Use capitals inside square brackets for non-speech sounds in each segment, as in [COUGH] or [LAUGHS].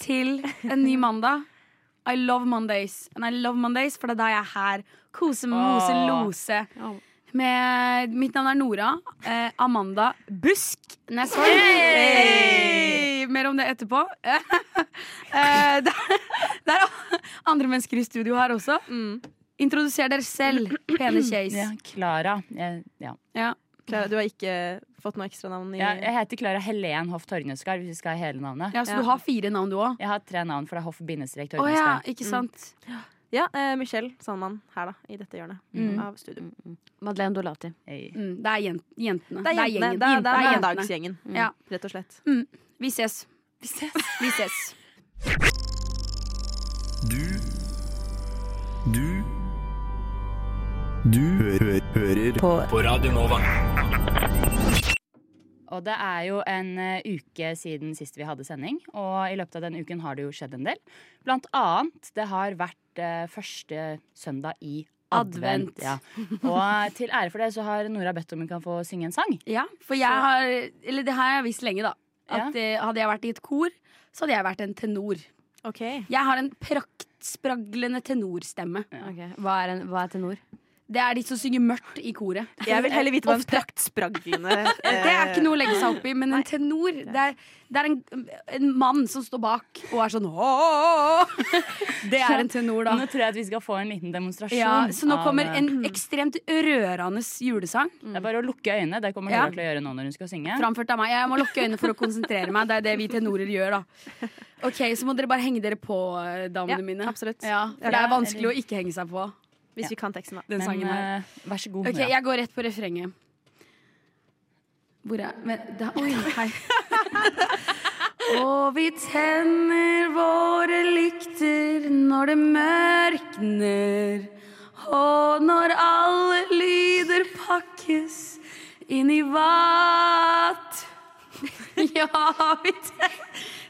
til en ny mandag. I love Mondays. And I love Mondays, for det er da jeg er her. Kose, mose, lose. Med, mitt navn er Nora. Eh, Amanda Busk Nesvold. Hey! Mer om det etterpå. [LAUGHS] eh, det, er andre mennesker i studio her også. Introduser dere selv, pene kjeis. Ja, Klara. Jeg, ja. Ja. Klara, du har ikke fått noe ekstra navn i Ja, jeg heter Klara Helen Hoff Torgnesgard, hvis vi skal ha hele navnet. ja, Så du har fire navn, du òg? Jeg har tre navn, for det er Hoff bindestrek Å ja, ikke sant? Ja, eh, Michelle Sandmann her, da. I dette hjørnet Mm. av studio. Madeleine Dolati. Hey. Mm, det er jen jentene. Det er jentene. gjengen. Det er, det er jentene. mandagsgjengen, Ja. rett og slett. Vi ses. Vi ses. Vi ses. Du Du Du hø hø hører på. på Radio Nova. Og det er jo en eh, uke siden sist vi hadde sending, og i løpet av den uken har det jo skjedd en del. Blant annet, det har vært eh, første søndag i advent. Advent. Ja. Og til ære for det så har Nora bedt om hun kan få synge en sang. Ja, for jeg har Eller det har jeg visst lenge, da. At Ja. eh, Hadde jeg vært i et kor, så hadde jeg vært en tenor. Okay. Jeg har en praktspraglende tenorstemme. Ok, Hva er, en, hva er tenor? Det er de som synger mørkt i koret. Jeg vil heller vite hva en praktspraglende [LAUGHS] Det er ikke noe å legge seg opp i, men en tenor Det er, det er en, en mann som står bak og er sånn. [LAUGHS] Det er en tenor, da. Nå tror jeg at vi skal få en liten demonstrasjon. Ja, så nå kommer eh, en ekstremt rørende julesang. Det er bare å lukke øynene. Det kommer Ja. Til å gjøre nå når hun skal synge. Framført av meg. Jeg må lukke øynene for å konsentrere meg. Det er det vi tenorer gjør, da. Ok, Så må dere bare henge dere på, eh, damene Ja, mine. absolutt. Ja, for det er vanskelig å ikke henge seg på Hvis vi kan teksten, da. den Men sangen her. eh, vær så god. Ok, jeg går rett på refrenget. Hvor er men, da, Oi, hei. [LAUGHS] Og vi tenner våre lykter når det mørkner. Og når alle lyder pakkes inn i vatt. [LAUGHS] Ja, vi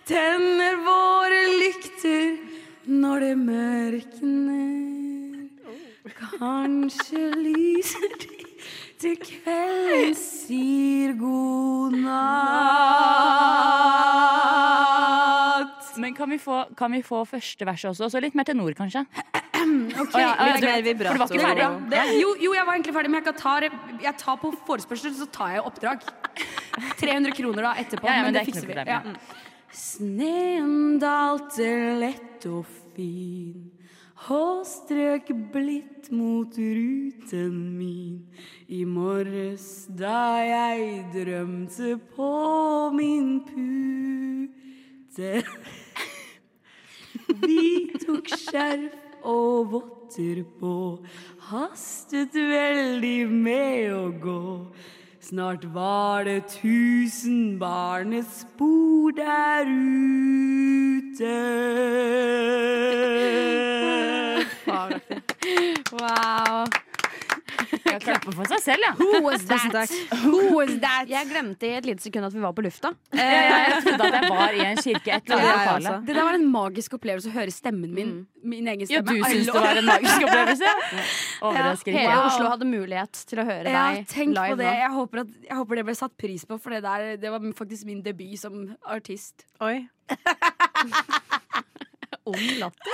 tenner våre lykter når det mørkner. Kanskje lyser de til kvelden sier god natt. Men kan vi, få, kan vi få første verset også? Så litt mer tenor, kanskje? Ok, Å ja, ja, Litt du- mer vibrato. for du var ikke ferdig? Det, jo, jo, jeg var egentlig ferdig, men jeg, kan ta, jeg tar på forespørsel, så tar jeg oppdrag. 300 kroner da etterpå. Ja, men det det fikser vi. problem, Ja. Sneen dalte lett og fin og strøk blitt mot ruten min i morges da jeg drømte på min pute. [LAUGHS] Vi tok skjerf og votter på, hastet veldig med å gå. Snart var det tusen barnespor der ute. [LAUGHS] Wow. Jeg klapper for seg selv, ja. Who was that? Who was [LAUGHS] that? Jeg glemte i et lite sekund at vi var på lufta. [LAUGHS] Jeg, jeg trodde at jeg var i en kirke. Et eller Ja, annet jeg Det der var en magisk opplevelse å høre stemmen min. Min egen Ja, du syns det var en magisk [LAUGHS] opplevelse? Overrasker Hele. Oslo hadde mulighet til å høre Ja, deg tenk live på det. Jeg håper, at, jeg håper det ble satt pris på, for det, der, det var faktisk min debut som artist. Oi. Ung latter.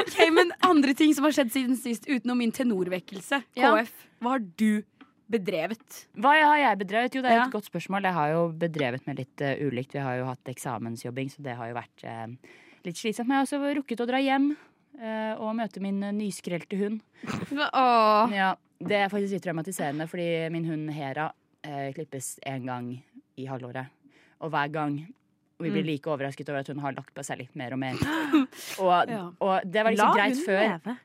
Ok, Men andre ting som har skjedd siden sist, utenom min tenorvekkelse. Ja. KF, hva har du bedrevet? Hva har jeg bedrevet? Jo, det er Ja. et godt spørsmål. Jeg har jo bedrevet med litt uh, ulikt. Vi har jo hatt eksamensjobbing, så det har jo vært uh, litt slitsomt. Men jeg har også rukket å dra hjem uh, og møte min nyskrelte hund. Åh. Ja, det er faktisk litt traumatiserende, fordi min hund Hera klippes én gang i halvåret. Og hver gang og vi blir like overrasket over at hun har lagt på seg litt mer og mer. [GASPS] Og, og det var La liksom greit før. leve.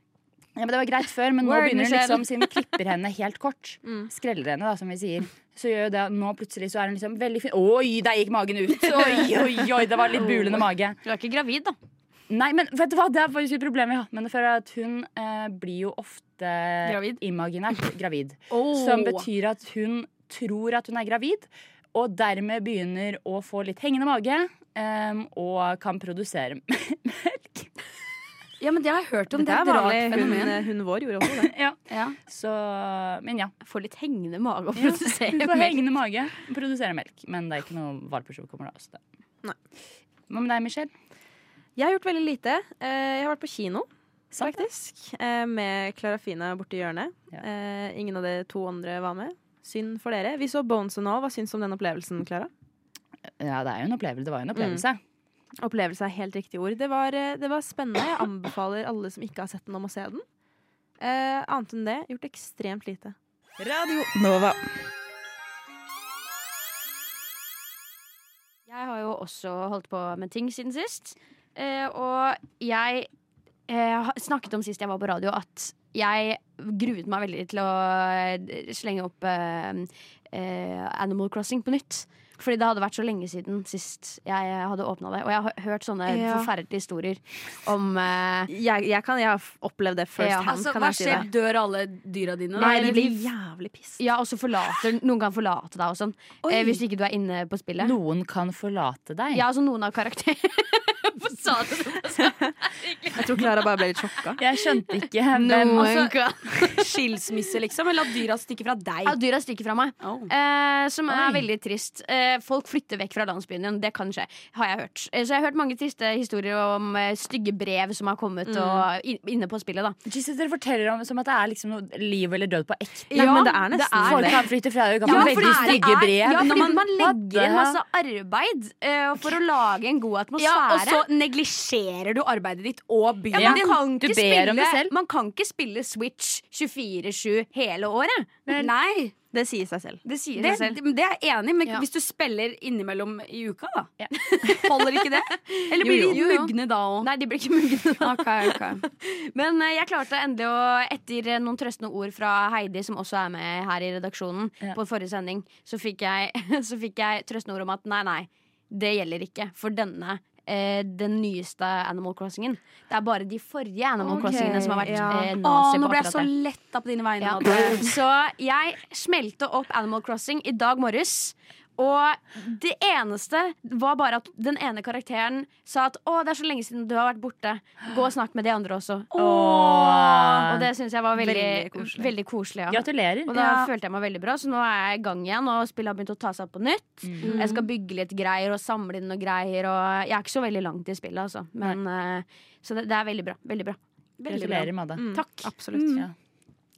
Ja, men Det var greit før, men nå Word, begynner hun liksom, siden vi klipper henne helt kort, [LAUGHS] Mm. skreller henne, da, som vi sier, så gjør det at nå plutselig så er hun liksom veldig fin. Oi, der gikk magen ut! [LAUGHS] Oi, oi, oi, det var litt bulende mage. Du er ikke gravid, da. Nei, men vet du hva, det er faktisk et problem vi har hatt med henne før. At hun eh, blir jo ofte Gravid? imaginært gravid. Oh. Som betyr at hun tror at hun er gravid, og dermed begynner å få litt hengende mage. um, og kan produsere [LAUGHS] melk. Ja, men det har jeg hørt om. Det, det er et vanlig. Hun, fenomen. hun vår gjorde også det. [LAUGHS] ja. Ja. Så, men ja. Få får litt hengende mage og Ja, produserer [LAUGHS] Hun melk. hengende mage og produserer melk. Men det er ikke noe valpeshow kommer da. Så det. Nei. Hva med deg, Michelle? Jeg har gjort veldig lite. Eh, Jeg har vært på kino, faktisk. eh, Med Klarafina borti hjørnet. Ja. Eh, Ingen av de to andre var med. Synd for dere. Vi så Bones and All. Hva syns du om den opplevelsen, Klara? Ja, det er jo en opplevelse. Det var jo en opplevelse. Opplevelse er helt riktig ord. Det var, eh, det var spennende. Jeg anbefaler alle som ikke har sett den, om å se den. Eh, annet enn det, gjort ekstremt lite. Radio Nova. Jeg har jo også holdt på med ting siden sist. Eh, og jeg eh, snakket om sist jeg var på radio, at jeg gruet meg veldig til å eh, slenge opp uh, uh, Animal Crossing på nytt. Fordi det hadde vært så lenge siden sist jeg hadde åpna det. Og jeg har hørt sånne Ja. forferdelige historier om uh, Jeg, jeg, kan, jeg har opplevd det first Ja, hand, Altså, kan hva jeg si skjer? det. Dør alle dyra dine? Nei, de blir jævlig pissed. Ja, og så forlater Noen kan forlate deg og sånn. Eh, hvis ikke du er inne på spillet. Noen kan forlate deg. Ja, altså noen av karakterene sa du det? Jeg tror Klara bare ble litt sjokka. Jeg skjønte ikke hvem Noen altså- [LAUGHS] Skilsmisse, liksom? Eller at dyra stikker fra deg? At dyra stikker fra meg. Oh. Eh, som er Oi. veldig trist. Eh, folk flytter vekk fra landsbyen igjen. Det kan skje, har jeg hørt. Eh, så jeg har hørt mange triste historier om eh, stygge brev som har kommet og, inne på spillet. da Jesus, dere forteller om som at det er liksom noe liv eller død på ekte. Ja, men det er nesten Folk det. kan flytte fra deg, kan Ja, veldig det stygge er- brev. Ja, fordi man, man- legger inn masse arbeid uh, for å lage en god atmosfære. Ja, og så neglisjerer du arbeidet ditt og byen. Ja, man, kan du ikke ber om det spille, selv. man kan ikke spille Switch 24-7 hele året. Nei, Det sier seg selv. Det sier det, seg selv. det er jeg enig i, men Ja. hvis du spiller innimellom i uka, da. Ja. [LAUGHS] Holder ikke det? Eller blir Jo, de jo. Jo. mugne da òg? Nei, de blir ikke mugne. da. Okay, ok. [LAUGHS] Men uh, jeg klarte endelig å, etter eh, noen trøstende ord fra Heidi, som også er med her i redaksjonen, Ja. på forrige sending, så fikk jeg, [LAUGHS] så fikk jeg trøstende ord om at nei, nei, det gjelder ikke for denne. Eh, den nyeste Animal Crossingen. Det er bare de forrige Animal okay, Crossingene som har vært ja. eh, nazi nå ble jeg så letta på dine vegne. Ja. [LAUGHS] Så jeg smelte opp Animal Crossing i dag morges. Og det eneste var bare at den ene karakteren sa at 'Å, det er så lenge siden du har vært borte. Gå og snakk med de andre også'. Åh. Og det syns jeg var veldig, Veldig koselig. veldig koselig. ja. Gratulerer. Og da Ja. følte jeg meg veldig bra, så nå er jeg i gang igjen. Og spillet har begynt å ta seg opp på nytt. Mm. Jeg skal bygge litt greier og samle inn noe greier. Og jeg er ikke så veldig langt i spillet, altså. Men, uh, så det, det er veldig bra. Veldig bra. Veldig bra. Gratulerer, Madde. Mm, Takk. Absolutt. Ja.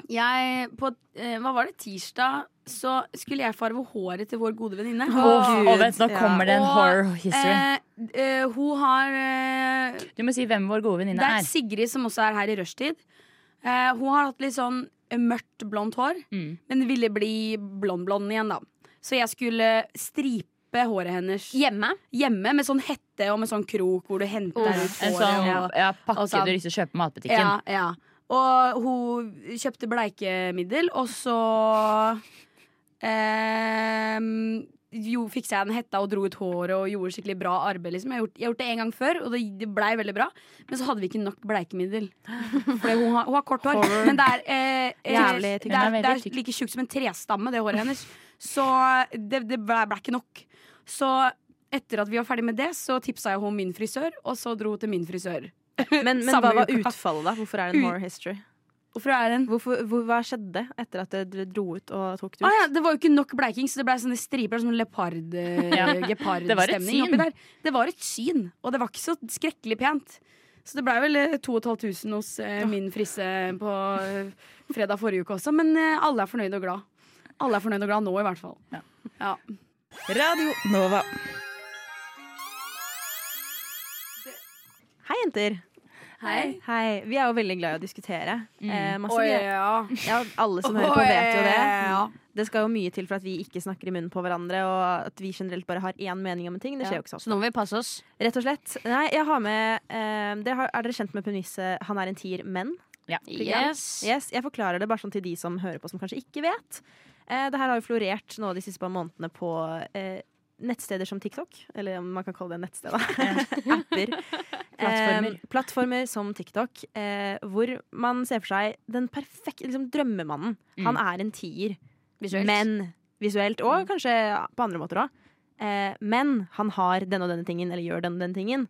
Jeg, på, uh, hva var det, tirsdag, så skulle jeg farve håret til vår gode venninne. Gud, og vent, nå kommer det en horror history. Eh, eh, hun har eh, Du må si hvem vår gode venninne er. Det er. Sigrid som også er her i rushtid. Eh, hun har hatt litt sånn mørkt blondt hår, Mm. men ville bli blond-blond igjen, da. Så jeg skulle stripe håret hennes Hjemme. hjemme med sånn hette og med sånn krok hvor du henter Oh, ut En håret. sånn og, ja, pakke og sånn. du liksom kjøper på matbutikken. ja, ja. og hun kjøpte bleikemiddel, og så ehm, jo, fiksa jeg den hetta og dro ut håret og gjorde skikkelig bra arbeid. Liksom. Jeg, har gjort, jeg har gjort det en gang før, og det, det blei veldig bra. Men så hadde vi ikke nok bleikemiddel. For hun har, hun har kort hår. Horror. Men det er, eh, eh, Jævlig det er det er like tjukt som en trestamme, det håret hennes. Så det, det ble, ble ikke nok. Så etter at vi var ferdig med det, så tipsa jeg henne min frisør, og så dro hun til min frisør. Men, men hva var utfallet, da? Hvorfor er det en horror history? Hvorfor er den? Hvorfor, hvor, hva skjedde etter at dere dro ut og tok det Å ut? ja, det var jo ikke nok bleiking, så det ble sånne striper. Sånn leopard, [LAUGHS] Ja. eh, gepardstemning oppi der. Det var et syn, og det var ikke så skrekkelig pent. Så det blei vel eh, 2500 hos eh, min frisse på eh, fredag forrige uke også. Men eh, alle er fornøyd og glad. Alle er fornøyd og glad nå, i hvert fall. Ja. Ja. Radio Nova. Hei, jenter. Hei. Hei. Vi er jo veldig glad i å diskutere. Eh, masse Oi, ja. ja, alle som hører på, vet jo det. Ja. Det skal jo mye til for at vi ikke snakker i munnen på hverandre, og at vi generelt bare har én mening om en ting. Det skjer jo ikke Så sånn. nå må vi passe oss. Rett og slett. Nei, jeg har med eh, dere har, Er dere kjent med premisset 'han er en tier, men'? Ja. Yes. Yes, jeg forklarer det bare sånn til de som hører på som kanskje ikke vet. Eh, det her har jo florert nå de siste par månedene på eh, nettsteder som TikTok. Eller om man kan kalle det nettsted, da. [LAUGHS] [LAUGHS] Apper. Plattformer. Eh, plattformer som TikTok, eh, hvor man ser for seg den perfekte liksom, drømmemannen. Han er en tier. Visuelt. Men visuelt, og kanskje på andre måter òg. Eh, men han har denne og denne tingen, eller gjør denne og denne tingen.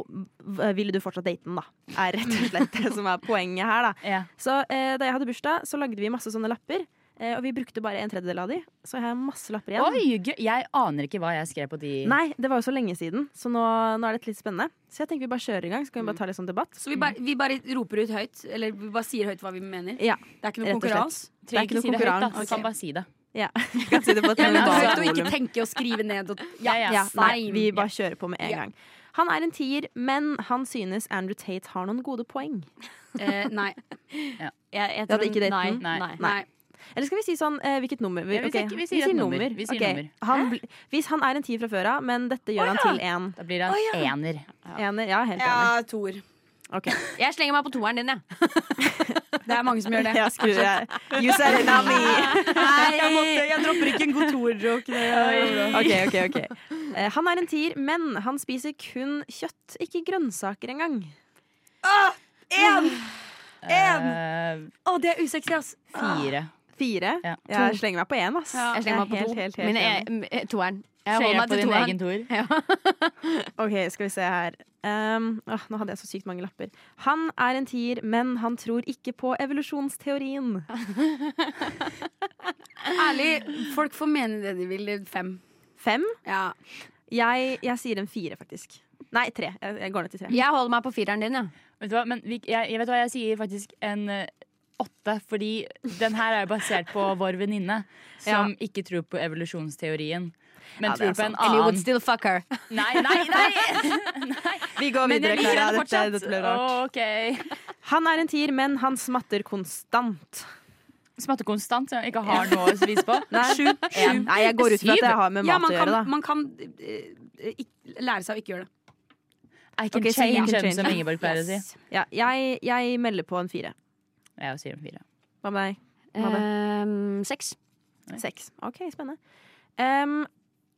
Ville du fortsatt date den, da? Er rett og slett det som er poenget her, da. [LAUGHS] Ja. Så eh, da jeg hadde bursdag, så lagde vi masse sånne lapper. Eh, og vi brukte bare en tredjedel av de, så jeg har masse lapper igjen. Oi. Jeg aner ikke hva jeg skrev på de Nei, det var jo så lenge siden, så nå, nå er det litt spennende. Så jeg tenker vi bare kjører i gang, så kan vi bare ta litt sånn debatt. Så vi bare, vi bare roper ut høyt, eller vi bare sier høyt hva vi mener. Ja, Det er ikke noe konkurranse. Det er ikke noe si det høyt, da. kan bare si det. Ja, [LAUGHS] kan si det på et [LAUGHS] høyt og ikke tenke og skrive ned. Og, [LAUGHS] Ja, ja. Ja, nei, vi bare kjører på med en Ja. gang. Han er en tier, men han synes Andrew Tate har noen gode poeng. Eh, nei. Jeg, jeg Det hadde ikke daten? nei, Nei. nei. nei. Eller skal vi si sånn eh, hvilket nummer? Ja, vi okay. sier- vi sier et nummer. nummer. sier okay. nummer. Han, hvis han er en ti fra før av, men dette gjør han til en Da blir han oh, ja. ener. ener. Ja, helt enig. Ja, toer. Okay. Jeg slenger meg på toeren din, jeg. [LAUGHS] Det er mange som gjør det. Jeg skru det. You said it, not me. Nei, jeg, måtte, jeg dropper ikke en god toer-joke. Okay, okay, ok Eh, Han er en tier, men han spiser kun kjøtt, ikke grønnsaker engang. Eh, Å, det er usexy, ass. fire. Fire? Ja. Jeg slenger meg på én, ass. Ja. Jeg slenger meg på helt, to. helt, helt, helt m- toeren. Jeg holder meg på til din toeren. egen toer? [LAUGHS] Ok, skal vi se her. Um, åh, nå hadde jeg så sykt mange lapper. Han er en tier, men han tror ikke på evolusjonsteorien. [LAUGHS] Ærlig, folk får mene det de vil. Fem. Fem? Ja. Jeg, jeg sier en fire, faktisk. Nei, tre. Jeg, jeg går ned til tre. Jeg holder meg på fireren din, ja. Vet du hva, men vi, jeg, jeg vet hva, jeg sier faktisk en eh, åtte, fordi den her er basert på vår venninne, som ikke tror på evolusjonsteorien. Men Ja, tror på en annen. And you would still fuck her. Nei, nei, nei! [LAUGHS] Vi går Men videre, jeg liker Klara. henne Dette, fortsatt. dette ble rart. okay. Han er en tier, men han smatter konstant. Smatter konstant, så jeg ikke har noe å spise på. Nei, En. Nei, jeg går ut fra at det har med ja, mat man å gjøre, da. man kan eh, lære seg å ikke gjøre det. I can okay, change, can change som. Ingeborg pleier å si. Ja, jeg, jeg melder på en fire. Jeg sier en fire. Hva med deg? Um, seks. Seks. OK, spennende. Um,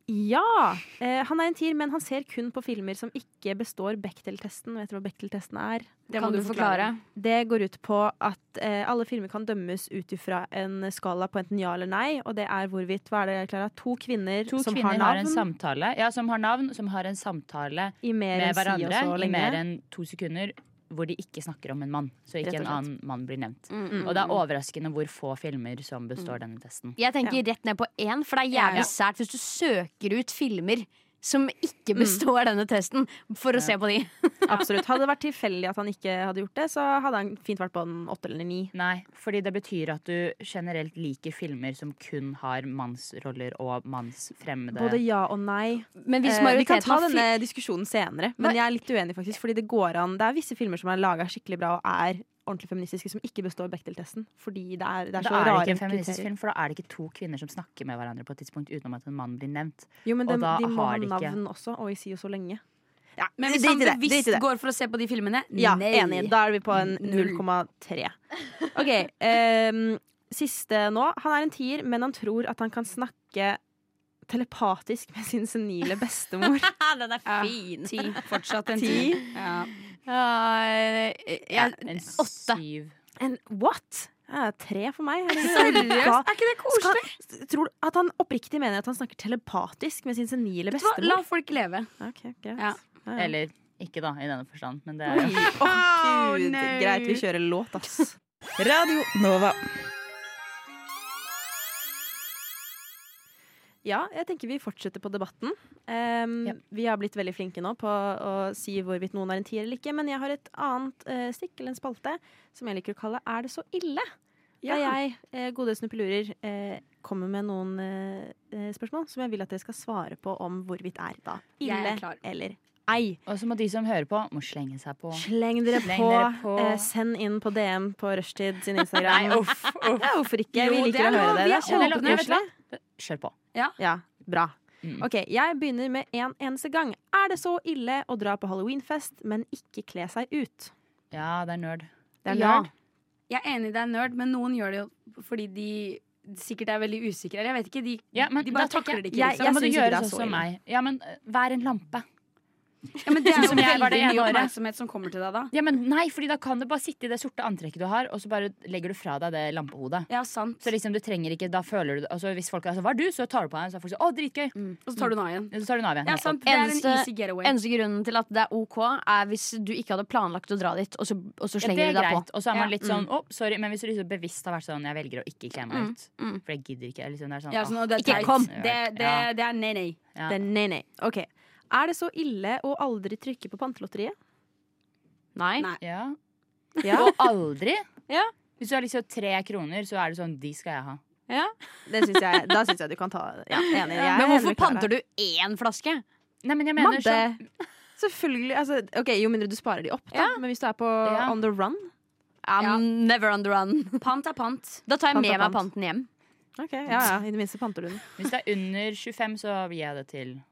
ja. Uh, han er en tier, men han ser kun på filmer som ikke består Bechdel-testen. Vet du hva Bechdel-testen er? Det Kan må du forklare? Det går ut på at uh, alle filmer kan dømmes ut ifra en skala på enten ja eller nei. Og det er hvorvidt hva er det, Clara? To kvinner To som kvinner har har en navn samtale Ja, som har navn, som har en samtale med hverandre i mer enn to sekunder, hvor de ikke snakker om en mann. Så ikke en annen mann blir nevnt. Mm. Og det er overraskende hvor få filmer som består denne testen. Jeg tenker rett ned på én, for det er jævlig Ja. sært hvis du søker ut filmer som ikke består denne testen, for å se på de. [LAUGHS] Absolutt. Hadde det vært [LAUGHS] tilfeldig at han ikke hadde gjort det, så hadde han fint vært på en åtte eller ni. Nei, fordi det betyr at du generelt liker filmer som kun har mannsroller og mannsfremmede Både ja og nei. Men hvis Eh, vi kan ta denne diskusjonen senere, men jeg er litt uenig, faktisk. Fordi det går an Det er visse filmer som er laga skikkelig bra og er ordentlig feministiske, som ikke består Bechdel-testen. Fordi det er, det er Da så er det rare ikke en feministisk kriterier. film, for da er det ikke to kvinner som snakker med hverandre på et tidspunkt utenom at en mann blir nevnt. Jo, men og de, da de må ha navn ikke- også, og i si og så lenge. Men hvis han bevisst går for å se på de filmene, Ja, nei. enig. Da er vi på en 0,3. OK. Um, siste nå. Han er en tier, men han tror at han kan snakke telepatisk med sin senile bestemor. [LAUGHS] Den er Ja, fin. Ti. Fortsatt en Ti. ti. Ja. Ja, jeg- En åtte. syv. En what? Ja, tre for meg. Seriøst? Er ikke det koselig? Skal, tror du at han oppriktig mener at han snakker telepatisk med sin senile bestemor? La folk leve. Okay, greit. Ja. Eller ikke, da, i denne forstand. Men det er oh, gud. nei. Greit, vi kjører låt, ass. Radio Nova. Ja, jeg tenker vi fortsetter på debatten. Um, Ja. Vi har blitt veldig flinke nå på å si hvorvidt noen er en tier eller ikke, men jeg har et annet uh, stikk eller en spalte som jeg liker å kalle Er det så ille? Da jeg, eh, gode snuppelurer, eh, kommer med noen eh, eh, spørsmål som jeg vil at dere skal svare på om hvorvidt er da ille er ille eller ei. Og så må de som hører på, må slenge seg på. Sleng dere Sleng på. dere på. Eh, send inn på DM på Rushtid sin Instagram. Nei, uff, uff. Ja, hvorfor ikke? Jo, Vi liker er å høre det. Vi Det er kjempekoselig. åpne. Kjør på. Ja, bra. Mm. Ok, Jeg begynner med en eneste gang. Er det så ille å dra på halloweenfest, men ikke kle seg ut? Ja, det er nerd. Det er Ja. Jeg er enig det er nerd, men noen gjør det jo fordi de sikkert er veldig usikre. eller Jeg vet ikke, De, Ja, men de bare takler jeg- det ikke. Jeg- jeg, jeg, må du syns ikke gjøre det er sånn så som ille. meg. Ja, men vær en lampe. Ja, men Det er jo veldig mye oppmerksomhet som kommer til deg da. Ja, men nei, fordi da kan du bare sitte i det sorte antrekket du har, og så bare legger du fra deg det lampehodet. Ja, sant. Så liksom du trenger ikke, da føler du altså Hvis folk er sånn 'Hva er du?' så tar du på deg, så er folk sånn 'Å, dritgøy'. Og så tar du den av igjen. Så tar du den av igjen. Ja, sant. Det er en easy getaway. Eneste grunnen til at det er OK, er hvis du ikke hadde planlagt å dra dit, og så, og så Ja, slenger er du deg på. greit. Og så er man litt sånn 'Å, sorry', men hvis du liksom bevisst har vært sånn 'Jeg velger å ikke kle meg Mm, ut', mm. for jeg gidder ikke. Liksom, det er sånn, Ja, sånn, det er Ikke kom. Det, det, det er nei, nei. ja. Det er nei, nei. Ok. Er det så ille å aldri trykke på pantelotteriet? Nei. Nei. ja. Ja. Og aldri. Ja. Hvis du har liksom tre kroner, så er det sånn 'De skal jeg ha'. Det synes jeg, da syns jeg du kan ta Ja, enig. Jeg Men hvorfor panter du én flaske? Nei, men jeg mener sånn Madde. Selvfølgelig. Altså, ok, Jo mindre du sparer de opp, da. Ja. Men hvis du er på Ja. on the run I'm Ja. never on the run. Pant er pant. Da tar jeg Pant med pant. meg panten hjem. Ok, ja, ja, I det minste panter du den. Hvis det er under 25, så gir jeg det til.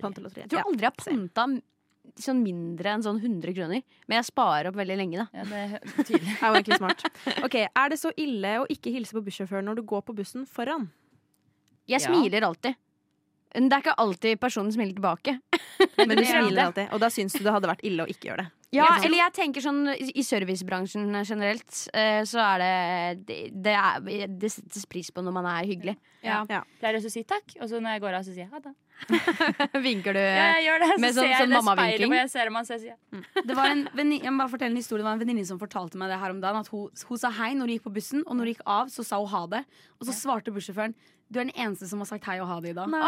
Pantelotteriet. Jeg tror aldri jeg har panta sånn mindre enn sånn 100 kroner. Men jeg sparer opp veldig lenge, da. Ja, det er. Det er jo egentlig smart. Ok, Er det så ille å ikke hilse på bussjåføren når du går på bussen foran? Jeg Ja. smiler alltid. Men det er ikke alltid personen smiler tilbake. Men du [LAUGHS] er smiler alltid. Og da syns du det hadde vært ille å ikke gjøre det. Ja, eller jeg tenker sånn i servicebransjen generelt, eh, så er det Det, det, er, det settes pris på når man er hyggelig. Ja. Pleier også å si takk, og så når jeg går av, så sier jeg ha det. [LAUGHS] Vinker du Ja, jeg gjør det. Så Med sånn- ser sånn det mammavinking? jeg ser om han, så jeg sier Det var en venni- jeg må bare fortelle en historie Det var en venninne som fortalte meg det her om dagen. At hun, hun sa hei når hun gikk på bussen, og når hun gikk av, så sa hun ha det. Og så svarte bussjåføren du er den eneste som har sagt hei og ha det i dag. Nei.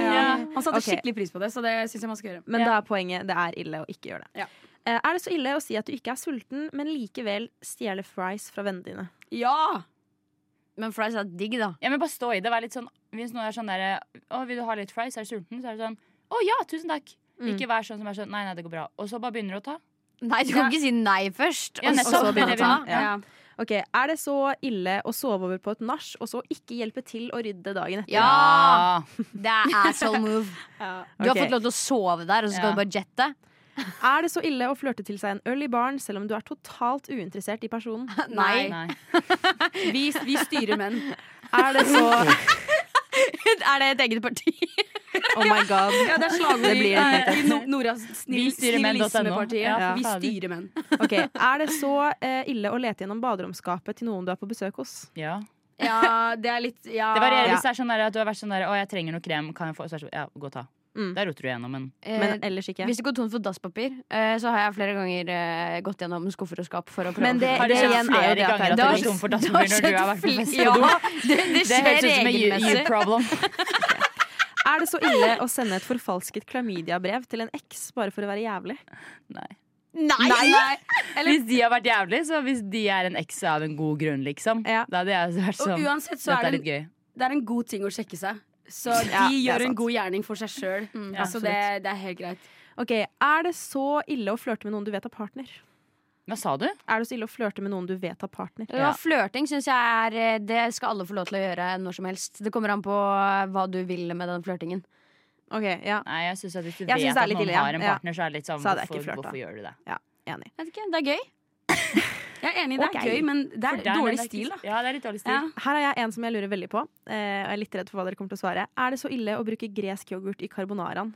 Ja. Han satte okay. skikkelig pris på det, så det syns jeg man skal gjøre. Men Ja. da er poenget det er ille å ikke gjøre det. Ja. Eh, Er det så ille å si at du ikke er sulten, men likevel stjele fries fra vennene dine? Ja! Men fries er digg, da. Ja, men bare stå i det. Vær litt sånn, hvis noen er sånn der Å, vil du ha litt fries? Er du sulten? Så er det sånn Å ja, tusen takk. Mm. Ikke vær sånn som er sånn Nei, nei, det går bra. Og så bare begynner du å ta. Nei, du kan ikke si nei først. Ja, og nettopp. så begynne å ta. Ja. Ok, Er det så ille å sove over på et nach, og så ikke hjelpe til å rydde dagen etter? Ja! Det er asshole move. [LAUGHS] Du har fått lov til å sove der, og så skal Ja. du bare jette. Er det så ille å flørte til seg en øl i baren, selv om du er totalt uinteressert i personen? [LAUGHS] Nei. Nei. [LAUGHS] Vi, vi styrer menn. Er det så [LAUGHS] er det et eget parti? Oh my god. Ja, det er slagord Det i, blir i Noras snill, snillismepartiet. Ja, vi styrer menn. Okay. Er det så eh, ille å lete gjennom baderomsskapet til noen du er på besøk hos? Ja. Ja, det er litt ja. Det varierer hvis det er sånn der at du har vært sånn der Å, jeg trenger noe krem. Kan jeg få? Så ja, gå og ta. Mm. Der roter du gjennom, men Men ellers ikke. Hvis det går tomt for dasspapir, eh, så har jeg flere ganger eh, gått gjennom skuffer og skap for å prøve Men det, Har du det igjen er jo det at det er det går tom for [LAUGHS] dasspapir når du har vært på fest? Ja, [LAUGHS] det, det Det høres ut som en you-problem. [LAUGHS] Er det så ille å sende et forfalsket klamydia-brev til en eks bare for å være jævlig? Nei. Nei! Hvis de har vært jævlig, så hvis de er en eks av en god grunn, liksom, Ja. da hadde jeg vært Og sånn uansett så Dette er er det, litt gøy. en, det er en god ting å sjekke seg. Så de Ja, gjør en god gjerning for seg sjøl. Ja, så det, det er helt greit. Ok, Er det så ille å flørte med noen du vet har partner? Hva sa du? Er det så ille å flørte med noen du vet har partner? Ja, flørting syns jeg er eh, Det skal alle få lov til å gjøre når som helst. Det kommer an på hva du vil med den flørtingen. Ok, ja, Nei, jeg synes at Hvis du Jeg vet det at noen ille, ja. har en Ja. partner, så er det litt sånn Så hvorfor, hvorfor gjør du det? Enig. Vet ikke, Det er gøy. [LAUGHS] Jeg er enig, det er okay. gøy, men det er dårlig er stil, da. Ja, det er litt dårlig stil. Ja. Her har jeg en som jeg lurer veldig på. Eh, og jeg er litt redd for hva dere kommer til å svare. Er det så ille å bruke gresk yoghurt i carbonaraen?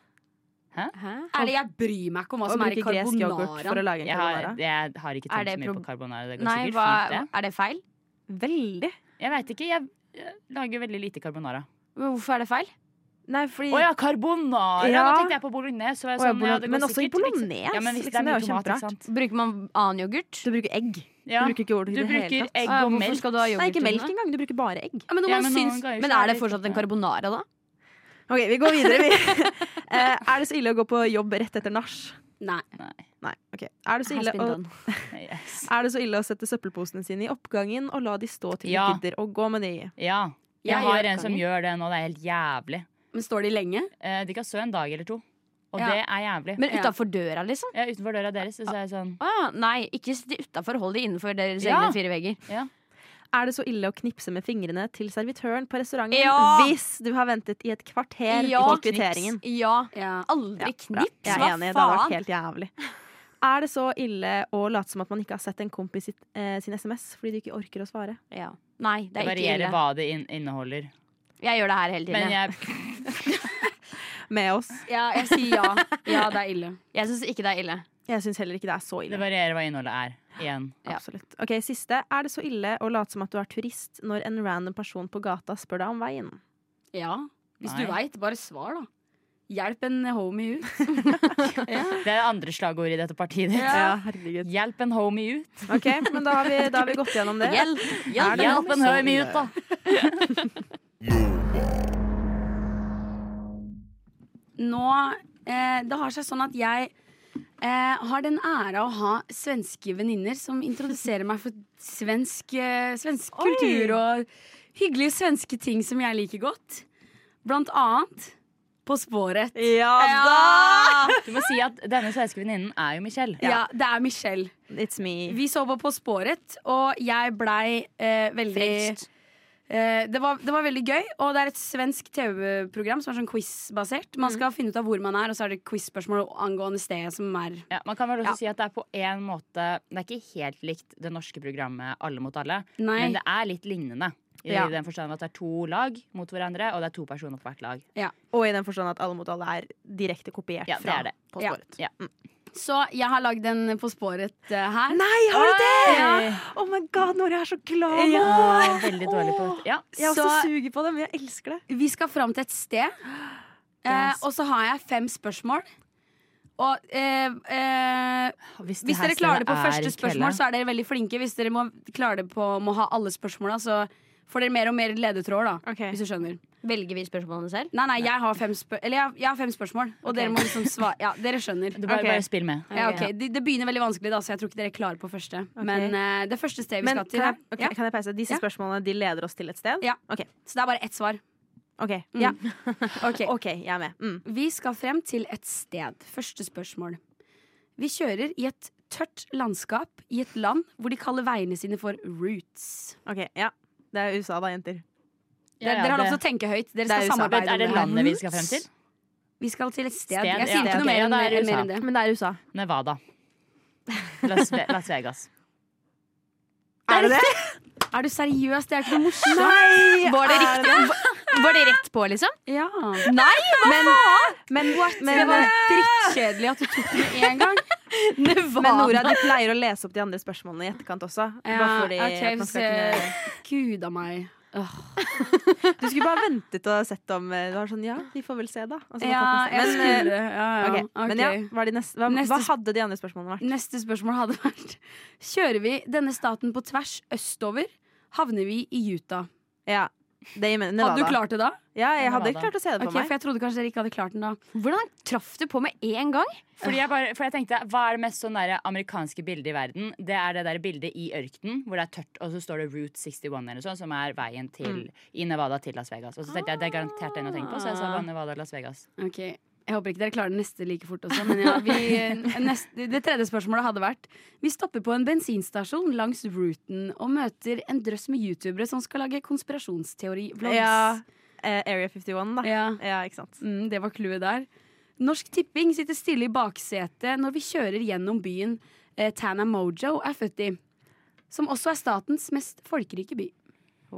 Ærlig, jeg bryr meg ikke om hva Å som er i carbonaraen. Jeg har, jeg har ikke tenkt så mye på carbonara. Det går Nei, sikkert hva, fint, det. er det feil? Veldig. Jeg veit ikke. Jeg jeg lager veldig lite carbonara. Hvorfor er det feil? Nei, fordi Å ja, carbonara! Ja. Nå tenkte jeg på bolognese. og jeg ja, sånn, ja, det men også i sikkert, i bolognese, Ja, men hvis liksom, det er det er mye jo tomat, ikke sant. Bruker man annen yoghurt? Du bruker egg. Ja. Du bruker ikke yoghurt i det hele tatt. egg Ah, og melk. skal du ha? Nei, ikke melk engang. Du bruker bare egg. Ja, men, Ja, men syns, Men er det fortsatt en carbonara, da? Ok, vi går videre. [LAUGHS] Eh, er det så ille å gå på jobb rett etter nach? Nei. Nei. Okay. Er det, så ille å, [LAUGHS] er det så ille å sette søppelposene sine i oppgangen og la de stå til Ja. de gidder å gå med de? Ja. Jeg Jeg har en som gjør det nå. Det er helt jævlig. Men står de lenge? Eh, De kan stå en dag eller to. Og Ja. det er jævlig. Men utafor døra, liksom? Ja, utenfor døra deres. Så er jeg sånn Ah, nei, ikke sitt utafor. Hold de innenfor deres Ja. egne fire vegger. Er det så ille å knipse med fingrene til servitøren på restauranten Ja. hvis du har ventet i et kvarter Ja. på kvitteringen? Ja. Ja. Aldri bra. knips. Jeg er Hva enig, det hadde vært helt jævlig. Er det så ille å late som at man ikke har sett en kompis sitt, eh, sin SMS fordi du ikke orker å svare? Ja. Nei, det Det er ikke varierer ille. hva det in inneholder. Jeg gjør det her hele tiden. Men jeg jeg, [LAUGHS] Med oss. Ja, jeg sier ja. Ja, det er ille. jeg syns ikke det er ille. Jeg syns heller ikke det er så ille. det varierer hva innholdet er. Igjen. Ja. Absolutt. Ok, Siste. Er det så ille å late som at du er turist når en random person på gata spør deg om veien? Ja. Hvis Nei. du veit, bare svar, da. Hjelp en homie ut. [LAUGHS] Det er det andre slagordet i dette partiet ditt. Ja, herregud. Hjelp en homie ut. Ok, men da har vi, da har vi gått gjennom det. Hjelp! hjelp, det Hjelp en homie ut, da. [LAUGHS] Nå eh, Det har seg sånn at jeg eh, har den ære å ha svenske venninner som introduserer meg for svensk, eh, svensk kultur og hyggelige svenske ting som jeg liker godt. Blant annet På sporet. Ja da! Du må si at denne svenske venninnen er jo Michelle. Ja, det er Michelle. It's me. Vi så på På sporet, og jeg blei eh, veldig Frelst. Eh, det, var, det var veldig gøy, og det er et svensk TV-program som er sånn quiz-basert. Man skal finne ut av hvor man er, og så er det quiz-spørsmål angående stedet som er Ja, man kan vel også Ja. si at det er på en måte Det er ikke helt likt det norske programmet Alle mot alle, Nei. men det er litt lignende. I Ja. den forstand at det er to lag mot hverandre, og det er to personer på hvert lag. Og i den forstand at Alle mot alle er direkte kopiert Ja, det fra er det. På Ja. sporet. Ja. Så jeg har lagd en På sporet uh, her. Nei, har du det?! Ja. Oh my god, Nora, jeg er så glad nå! Ja, veldig dårlig på dette. Ja. Jeg også Så- suger på det, men jeg elsker det. Vi skal fram til et sted, [GASPS] eh, og så har jeg fem spørsmål. Og eh, eh, Hvis, hvis dere klarer det på første spørsmål, kvelde. så er dere veldig flinke. Hvis dere må klare det på må ha alle spørsmåla, så får dere mer og mer ledetråder, da. Okay. Hvis du skjønner. Velger vi spørsmålene selv? Nei, nei, jeg har fem, spør eller jeg, jeg har fem spørsmål, og dere må liksom svare. Ja, dere skjønner. Du bare, okay. bare spill med. Ja, det, det begynner veldig vanskelig, da, så jeg tror ikke dere er klare på første. Men uh, det første stedet vi Men skal til kan jeg, ja. kan jeg pause? Disse Ja. spørsmålene de leder oss til et sted? Ja. Så det er bare ett svar. ok, Mm. ja. [LAUGHS] okay. ok, jeg er med. Mm. Vi skal frem til et sted. Første spørsmål. Vi kjører i et tørt landskap i et land hvor de kaller veiene sine for roots. Ok, ja. Det er USA da, jenter. Dere, dere har lov til å tenke høyt. Dere Det er skal samarbeide Er det landet vi skal frem til? Vi skal til et sted. Sted, Jeg ja. sier ikke noe mer ja, enn, da er det mer USA. enn det. Men det er USA. Nevada. Las, Las Vegas. Er det det? Er du seriøs? Det er ikke noe morsomt. Nei! Var det riktig? Var det rett på, liksom? Ja. Nei! Men, men, det men, var drittkjedelig at du tok det med en gang. [LAUGHS] men Nora, du pleier å lese opp de andre spørsmålene i etterkant også. Ja, Bare fordi okay, at man skal kunne Gud a meg. [LAUGHS] Du skulle bare ventet og sett om du var sånn, ja, vi får vel se, da. Altså, Ja, jeg men, skulle ja, ja, Okay. Okay. men ja, hva, de neste, hva, Neste hva hadde de andre spørsmålene vært? Neste spørsmål hadde vært Kjører vi denne staten på tvers østover, havner vi i Utah. Ja. Hadde du klart det da? Ja, jeg hadde Nevada. klart å se det på Ok, meg. for jeg trodde kanskje dere ikke hadde klart den da. Hvordan traff du på med en gang? Fordi jeg, bare, for jeg tenkte, Hva er det mest sånn der amerikanske bildet i verden? Det er det der bildet i ørkenen hvor det er tørt, og så står det Route 61 eller sånn, som er veien til, i Nevada til Las Vegas. Og så tenkte jeg det er garantert den å tenke på, så jeg sa Nevada og Las Vegas. Ok, Jeg håper ikke dere klarer det neste like fort også. Men ja, vi, neste, det tredje spørsmålet hadde vært Vi stopper på en bensinstasjon langs ruten og møter en drøss med youtubere som skal lage konspirasjonsteori-vlogs. Ja, eh, Area 51, da. Ja. Ja, ikke sant. Mm, det var clouet der. Norsk Tipping sitter stille i baksetet når vi kjører gjennom byen eh, Tana Mojo er født i. Som også er statens mest folkerike by.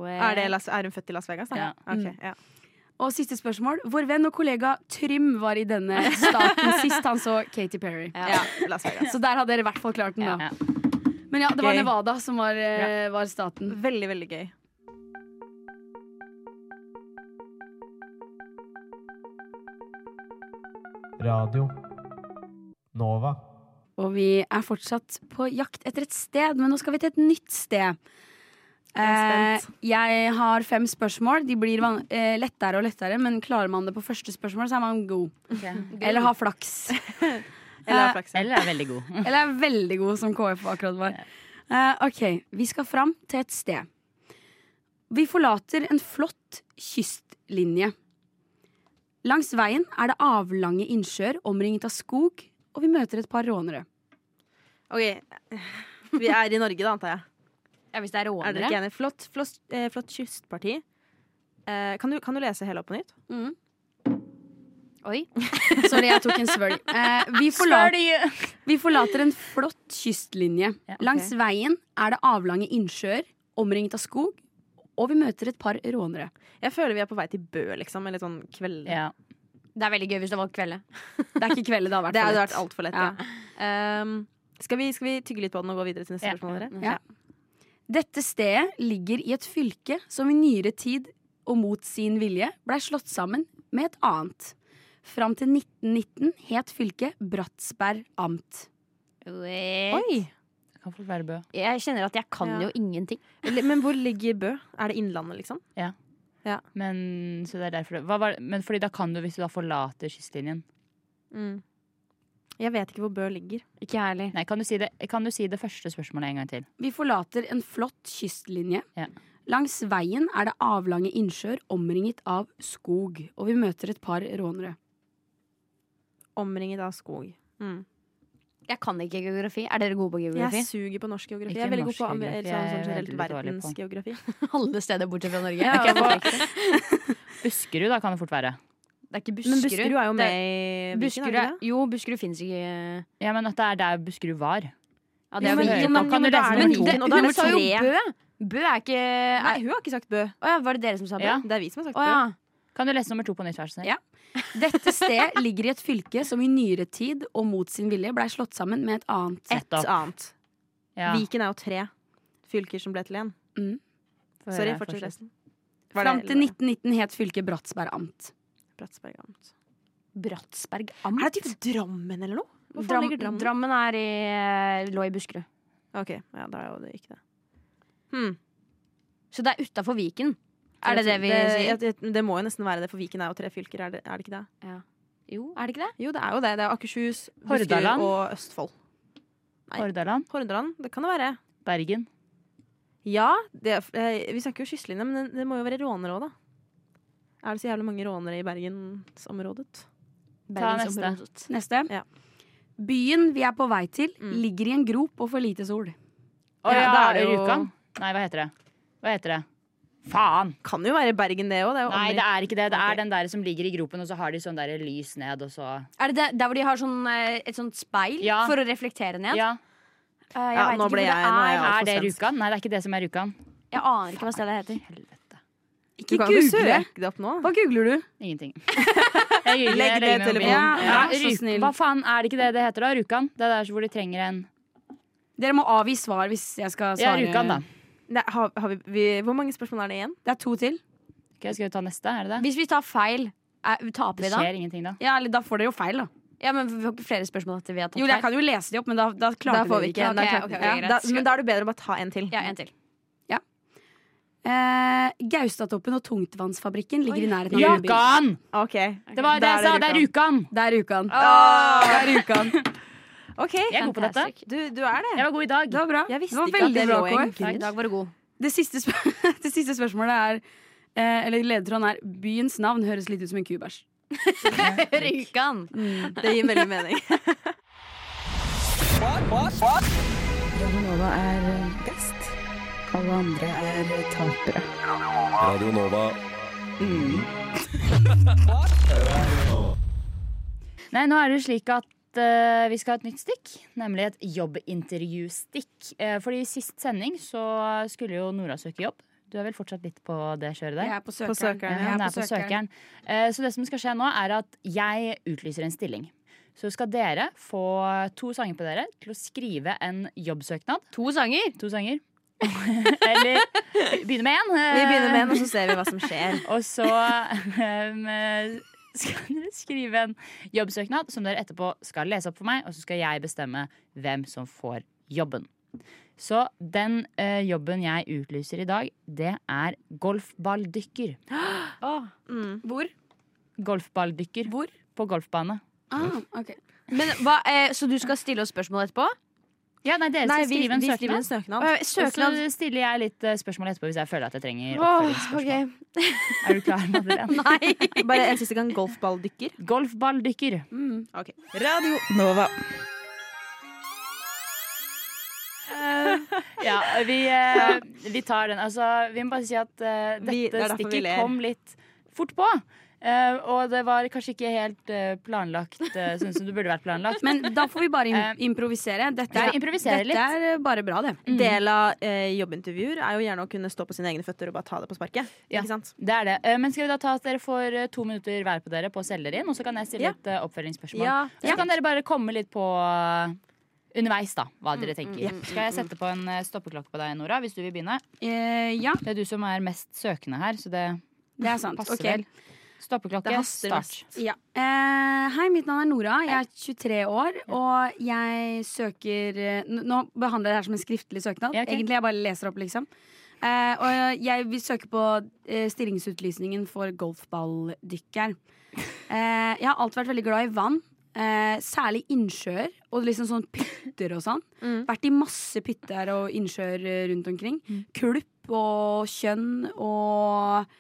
Er, det Las, er hun født i Las Vegas, da? Ja. Ok, Mm. ja. Og siste spørsmål. Vår venn og kollega Trym var i denne staten [LAUGHS] sist han så Katy Perry. ja. Så der hadde dere i hvert fall klart den, da. Ja. Men ja, det var Gøy. Nevada som var, eh, var staten. Veldig, veldig gøy. Radio. Nova. Og vi er fortsatt på jakt etter et sted, men nå skal vi til et nytt sted. Jeg. Eh, jeg har fem spørsmål. De blir van eh, lettere og lettere, men klarer man det på første spørsmål, så er man god. Eller har flaks. [LAUGHS] Eller Eh, har flaks. Eller er veldig god. [LAUGHS] Eller er veldig god, som KF akkurat var. Eh, ok, vi skal fram til et sted. Vi forlater en flott kystlinje. Langs veien er det avlange innsjøer omringet av skog, og vi møter et par rånere. Ok, Vi er i Norge, da, antar jeg. Ja, Hvis det er Er dere ikke enige? Flott, flott, eh, flott kystparti. Eh, kan, du, kan du lese hele opp på nytt? Oi. [LAUGHS] Sorry, jeg tok en svølg. Eh, vi, forlater, Vi forlater en flott kystlinje. Ja, ok. Langs veien er det avlange innsjøer, omringet av skog, og vi møter et par rånere. Jeg føler vi er på vei til Bø, liksom. Eller sånn kveld... Ja. Det er veldig gøy hvis det var kvelde. [LAUGHS] Det er ikke kvelde, det har vært Det for hadde lett. vært altfor lett, Ja. ja. Um, skal, vi, skal vi tygge litt på den og gå videre til neste Ja. spørsmål? Dere? Ja. Dette stedet ligger i et fylke som i nyere tid og mot sin vilje blei slått sammen med et annet. Fram til 1919 het fylket Bratsberg amt. Oi. Oi! Det kan fort være Bø. Jeg kjenner at jeg kan Ja. jo ingenting. Men hvor ligger Bø? Er det Innlandet, liksom? Men, så det er det, hva var, men fordi da kan du, hvis du da forlater kystlinjen Mm. Jeg vet ikke hvor Bø ligger. Ikke jeg heller. Nei, kan du, si det, kan du si det første spørsmålet en gang til? Vi forlater en flott kystlinje. Ja. Langs veien er det avlange innsjøer omringet av skog, og vi møter et par rånere. Omringet av skog. Mm. Jeg kan ikke geografi. Er dere gode på geografi? Jeg suger på norsk geografi. Ikke jeg er veldig god på geografi, sånn, generelt på. verdensgeografi. [LAUGHS] [LAUGHS] Alle steder bortsett fra Norge. Ja, Ok, [LAUGHS] hva- hva- Buskerud, da kan det fort være. Det er ikke Buskerud. Men Buskerud er jo med i Buskerud er er, jo, Buskerud finnes ikke Ja, men at det er der Buskerud var. Ja, det Jo, er men- men, men- men er er sa jo. Bø. Bø er ikke Nei, er, hun har ikke sagt Bø. Å ja, Var det dere som sa Bø? Ja. Det er vi som har sagt Å Bø. Kan du lese nummer to på nytt? vær så snill? Ja. Dette sted ligger i et fylke som i nyere tid og mot sin vilje blei slått sammen med et annet. Et annet. Ja. Viken er jo tre fylker som ble til én. Mm. Sorry, fortsett. resten. Fram til 1919 het fylket Bratsberg amt. Bratsberg amt. Bratsberg Er det typ Drammen eller noe? Dram, Drammen? Drammen er i, lå i Buskerud. Ok, ja, da er jo det ikke det. Hmm. Så det er utafor Viken. Er det det vi sier? Det, det, det må jo nesten være det, for Viken er jo tre fylker, er det, er det ikke det? Jo, er det ikke det? Jo, det er jo det. Det er Akershus, Buskerud Hordaland. og Østfold. Nei. Hordaland, Hordaland, det kan det være. Bergen. Ja, det, eh, vi snakker jo kystlinje, men det, det må jo være Rånerå, da. Er det så jævlig mange rånere i bergensområdet? Ta neste. Neste. Ja. Byen vi er på vei til, Mm. ligger i en grop og får lite sol. Å Ja, ja, da er det jo- Rjukan? Nei, hva heter det? Hva heter det? Faen! Kan jo være Bergen, det òg. Nei, det er ikke det. Det er er den der som ligger i gropen, og så har de sånn der lys ned, og så Er det der, der hvor de har sånn, eh, et sånt speil Ja. for å reflektere ned? Ja. Uh, jeg Ja, vet nå ikke ble hvor det nå er jeg er. Er det. Rjukan? Nei, det er ikke det som er Rjukan. Jeg aner ikke hva stedet heter. Helvete. Du Ikke kan jo ikke google! det opp nå. Hva googler du? Ingenting. [LAUGHS] Jeg googler, Legg det i telefonen. Ja, Ja, så snill. Hva faen er det ikke det det heter da? Rjukan? Det er der hvor de trenger en Dere må avgi svar hvis jeg skal svare. Ja. Rjukan, da. Nei, har, har vi, vi, hvor mange spørsmål er det igjen? Det er to til. Ok, skal vi ta neste? Er det det? Hvis vi tar feil, er, taper Det vi da? skjer ingenting da. Ja, eller Da får dere jo feil, da. Ja, men Vi har ikke flere spørsmål etter vi har tatt Jo, jeg kan jo lese de opp, men da, da klarte vi ikke. Okay, okay, okay. Da, men da er det bedre å bare ta en til. Ja, en til. Eh, Gaustatoppen og Tungtvannsfabrikken ligger i nærheten av Rjukan. Rjukan! Okay. Det var det jeg sa! Det er Rjukan! Det er Rjukan. Oh. Det er Rjukan. [LAUGHS] Ok, Jeg er god på dette. Du, du er det. Jeg var god i dag. Det var bra. Jeg visste det var ikke at det bra, lå i en I dag var du god. Det siste, [LAUGHS] det siste spørsmålet er eh, Eller ledetråden er Byens navn høres litt ut som en kubæsj. [LAUGHS] Rjukan. Det gir veldig mening. Radio Nova. [LAUGHS] Nei, nå er det jo slik at uh, vi skal ha et nytt stikk, nemlig et jobbintervjustikk. Uh, fordi i sist sending så skulle jo Nora søke jobb. Du er vel fortsatt litt på det kjøret der? Jeg er på På søkeren. søkeren, Ja, ja. er på søkeren. Eh, Så det som skal skje nå, er at jeg utlyser en stilling. Så skal dere få to sanger på dere til å skrive en jobbsøknad. To sanger. To sanger. [LAUGHS] Eller begynner med én. Vi begynner med en, og så ser vi hva som skjer. [LAUGHS] Og så um, skal dere skrive en jobbsøknad som dere etterpå skal lese opp for meg, og så skal jeg bestemme hvem som får jobben. Så den eh, jobben jeg utlyser i dag, det er golfballdykker. [GASPS] Mm. Hvor? Golfballdykker Hvor? på golfbane. Ah, okay. Men hva, eh, Så du skal stille oss spørsmål etterpå? Ja, nei, dere Nei, skal vi, skrive en vi skriver en søknad. søknad. Eh, Og så stiller jeg litt eh, spørsmål etterpå hvis jeg føler at jeg trenger Åh, oppfølgingsspørsmål. ok. [LAUGHS] Er du klar, Madeleine? [LAUGHS] Nei. [LAUGHS] Bare en siste gang. Golfballdykker. Golfballdykker. Mm. Radio Nova. Ja, vi, eh, vi tar den. Altså, vi må bare si at eh, Vi- det er dette derfor vi stikket ler. kom litt fort på. Eh, og det var kanskje ikke helt uh, planlagt uh, sånn som det burde vært planlagt. Men da får vi bare im improvisere. Dette er, improvisere dette er bare bra, det. Del av jobbintervjuer er jo gjerne å kunne stå på sine egne føtter og bare ta det på sparket. Ja. Det er det. Men skal vi da ta at dere får to minutter hver på dere på å selge inn, og så kan jeg stille Ja. eh, oppfølgingsspørsmål. Ja. Så kan dere bare komme litt på underveis, da, hva Mm, dere tenker. Skal jeg sette på en stoppeklokke på deg, Nora, hvis du vil begynne? Eh, ja, Det er du som er mest søkende her, så det det er sant. passer okay. vel. Stoppeklokke, start. Ja. Eh, hei, mitt navn er Nora. Jeg er 23 år, og jeg søker eh, Nå behandler jeg det her som en skriftlig søknad. Ja, okay. Egentlig jeg bare leser opp, liksom. Eh, og jeg vil søke på eh, stillingsutlysningen for golfballdykker. Eh, jeg har alltid vært veldig glad i vann. Eh, særlig innsjøer og liksom sånn pytter og sånn. Mm. Vært i masse pytter og innsjøer rundt omkring. Kulp og kjønn og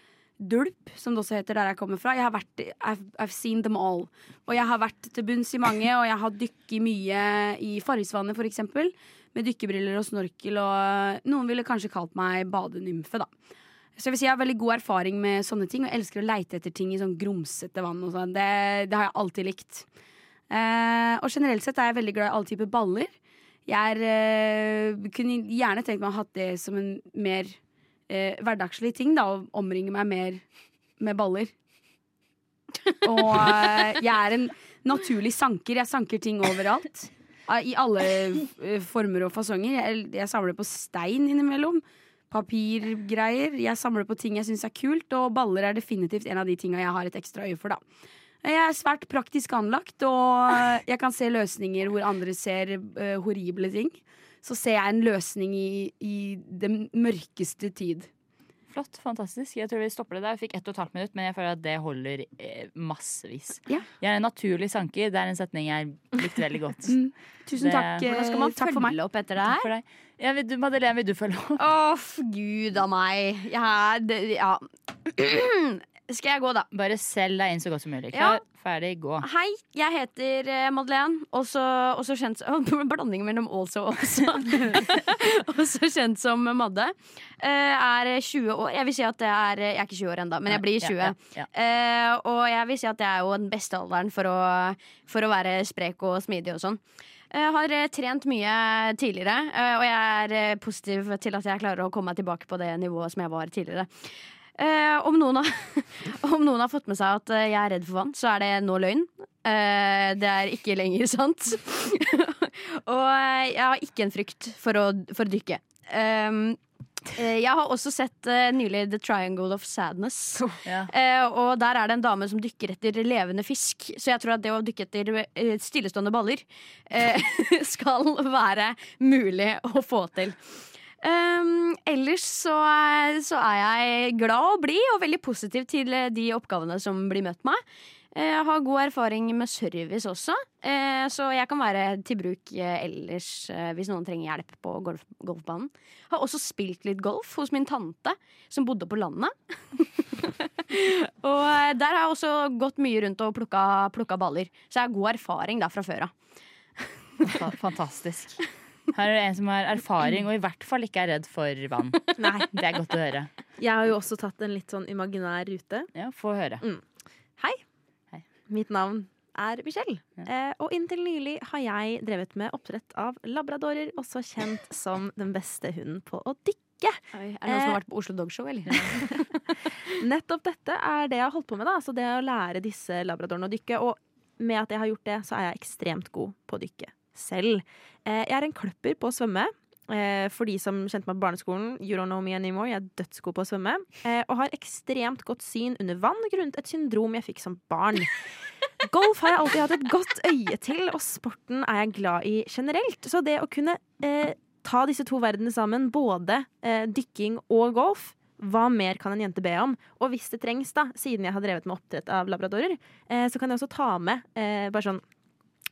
Dulp, som det også heter der jeg kommer fra. Jeg har vært, I've, I've seen them all. Og jeg har vært til bunns i mange, og jeg har dykket mye i Farrisvannet f.eks. Med dykkebriller og snorkel, og noen ville kanskje kalt meg badenymfe, da. Så jeg vil si jeg har veldig god erfaring med sånne ting, og elsker å leite etter ting i sånn grumsete vann. Og sånn. det, det har jeg alltid likt. Eh, og generelt sett er jeg veldig glad i alle typer baller. Jeg er, eh, kunne gjerne tenkt meg å ha hatt det som en mer eh, hverdagslig ting, da, og omringe meg mer med baller. Og eh, jeg er en naturlig sanker. Jeg sanker ting overalt. Eh, I alle eh, former og fasonger. Jeg, jeg samler på stein innimellom. Papirgreier. Jeg samler på ting jeg syns er kult, og baller er definitivt en av de tinga jeg har et ekstra øye for, da. Jeg er svært praktisk anlagt, og jeg kan se løsninger hvor andre ser uh, horrible ting. Så ser jeg en løsning i, i den mørkeste tid. Flott, fantastisk. Jeg tror vi stopper det der. Vi fikk ett og et halvt minutt, men jeg føler at det holder eh, massevis. Ja. Jeg er en naturlig sanker. Det er en setning jeg likte veldig godt. [LAUGHS] Tusen Det- takk, eh, Hvordan skal man takk for meg. følge opp etter det her? Ja, vil du, Madeleine, vil du følge opp? Å, oh, gud a meg. Jeg er det, Ja. [CLEARS THROAT] Skal jeg gå, da? Bare selg deg inn så godt som mulig. Ja. Ferdig, gå. Hei, jeg heter eh, Madeleine, også, også kjent som [LAUGHS] Blanding mellom also og også. [LAUGHS] også kjent som Madde. Uh, er 20 år. Jeg vil si at det er Jeg er ikke 20 år ennå, men jeg blir 20. Ja, ja. Eh, og jeg vil si at det er jo den beste alderen for å, for å være sprek og smidig og sånn. Jeg har trent mye tidligere, og jeg er positiv til at jeg klarer å komme meg tilbake på det nivået som jeg var tidligere. Eh, om, noen har, [LAUGHS] om noen har fått med seg at eh, jeg er redd for vann, så er det nå løgn. Eh, det er ikke lenger sant. [LAUGHS] og eh, jeg har ikke en frykt for å, for å dykke. Um, eh, jeg har også sett eh, nylig The Triangle of Sadness. Ja. Og der er det en dame som dykker etter levende fisk. Så jeg tror at det å dykke etter stillestående baller [LAUGHS] skal være mulig å få til. Um, ellers så, så er jeg glad og blid og veldig positiv til eh, de oppgavene som blir møtt meg. Eh, Jeg har god erfaring med service også, eh, så jeg kan være til bruk eh, ellers eh, hvis noen trenger hjelp på golf golfbanen. Har også spilt litt golf hos min tante, som bodde på landet. [LAUGHS] og eh, der har jeg også gått mye rundt og plukka, plukka baller, så jeg har god erfaring der fra før av. Fantastisk. Her er det en som har erfaring og i hvert fall ikke er redd for vann. Nei. Det er godt å høre. Jeg har jo også tatt en litt sånn imaginær rute. Ja, Få høre. Hei. Hei. Mitt navn er Michelle. Eh, og inntil nylig har jeg drevet med oppdrett av labradorer, også kjent som den beste hunden på å dykke. Oi, er det noen som har vært på Oslo Dogshow, eller? [LAUGHS] Nettopp dette er det jeg har holdt på med. da Så det å lære disse labradorene å dykke. Og med at jeg har gjort det, så er jeg ekstremt god på å dykke selv. Eh, jeg er en kløpper på å svømme. Eh, for de som kjente meg på barneskolen, you don't know me anymore. Jeg er dødsgod på å svømme. Eh, og har ekstremt godt syn under vann grunnet et syndrom jeg fikk som barn. Golf har jeg alltid hatt et godt øye til, og sporten er jeg glad i generelt. Så det å kunne eh, ta disse to verdenene sammen, både eh, dykking og golf, hva mer kan en jente be om? Og hvis det trengs, da, siden jeg har drevet med oppdrett av labradorer, eh, så kan jeg også ta med eh, bare sånn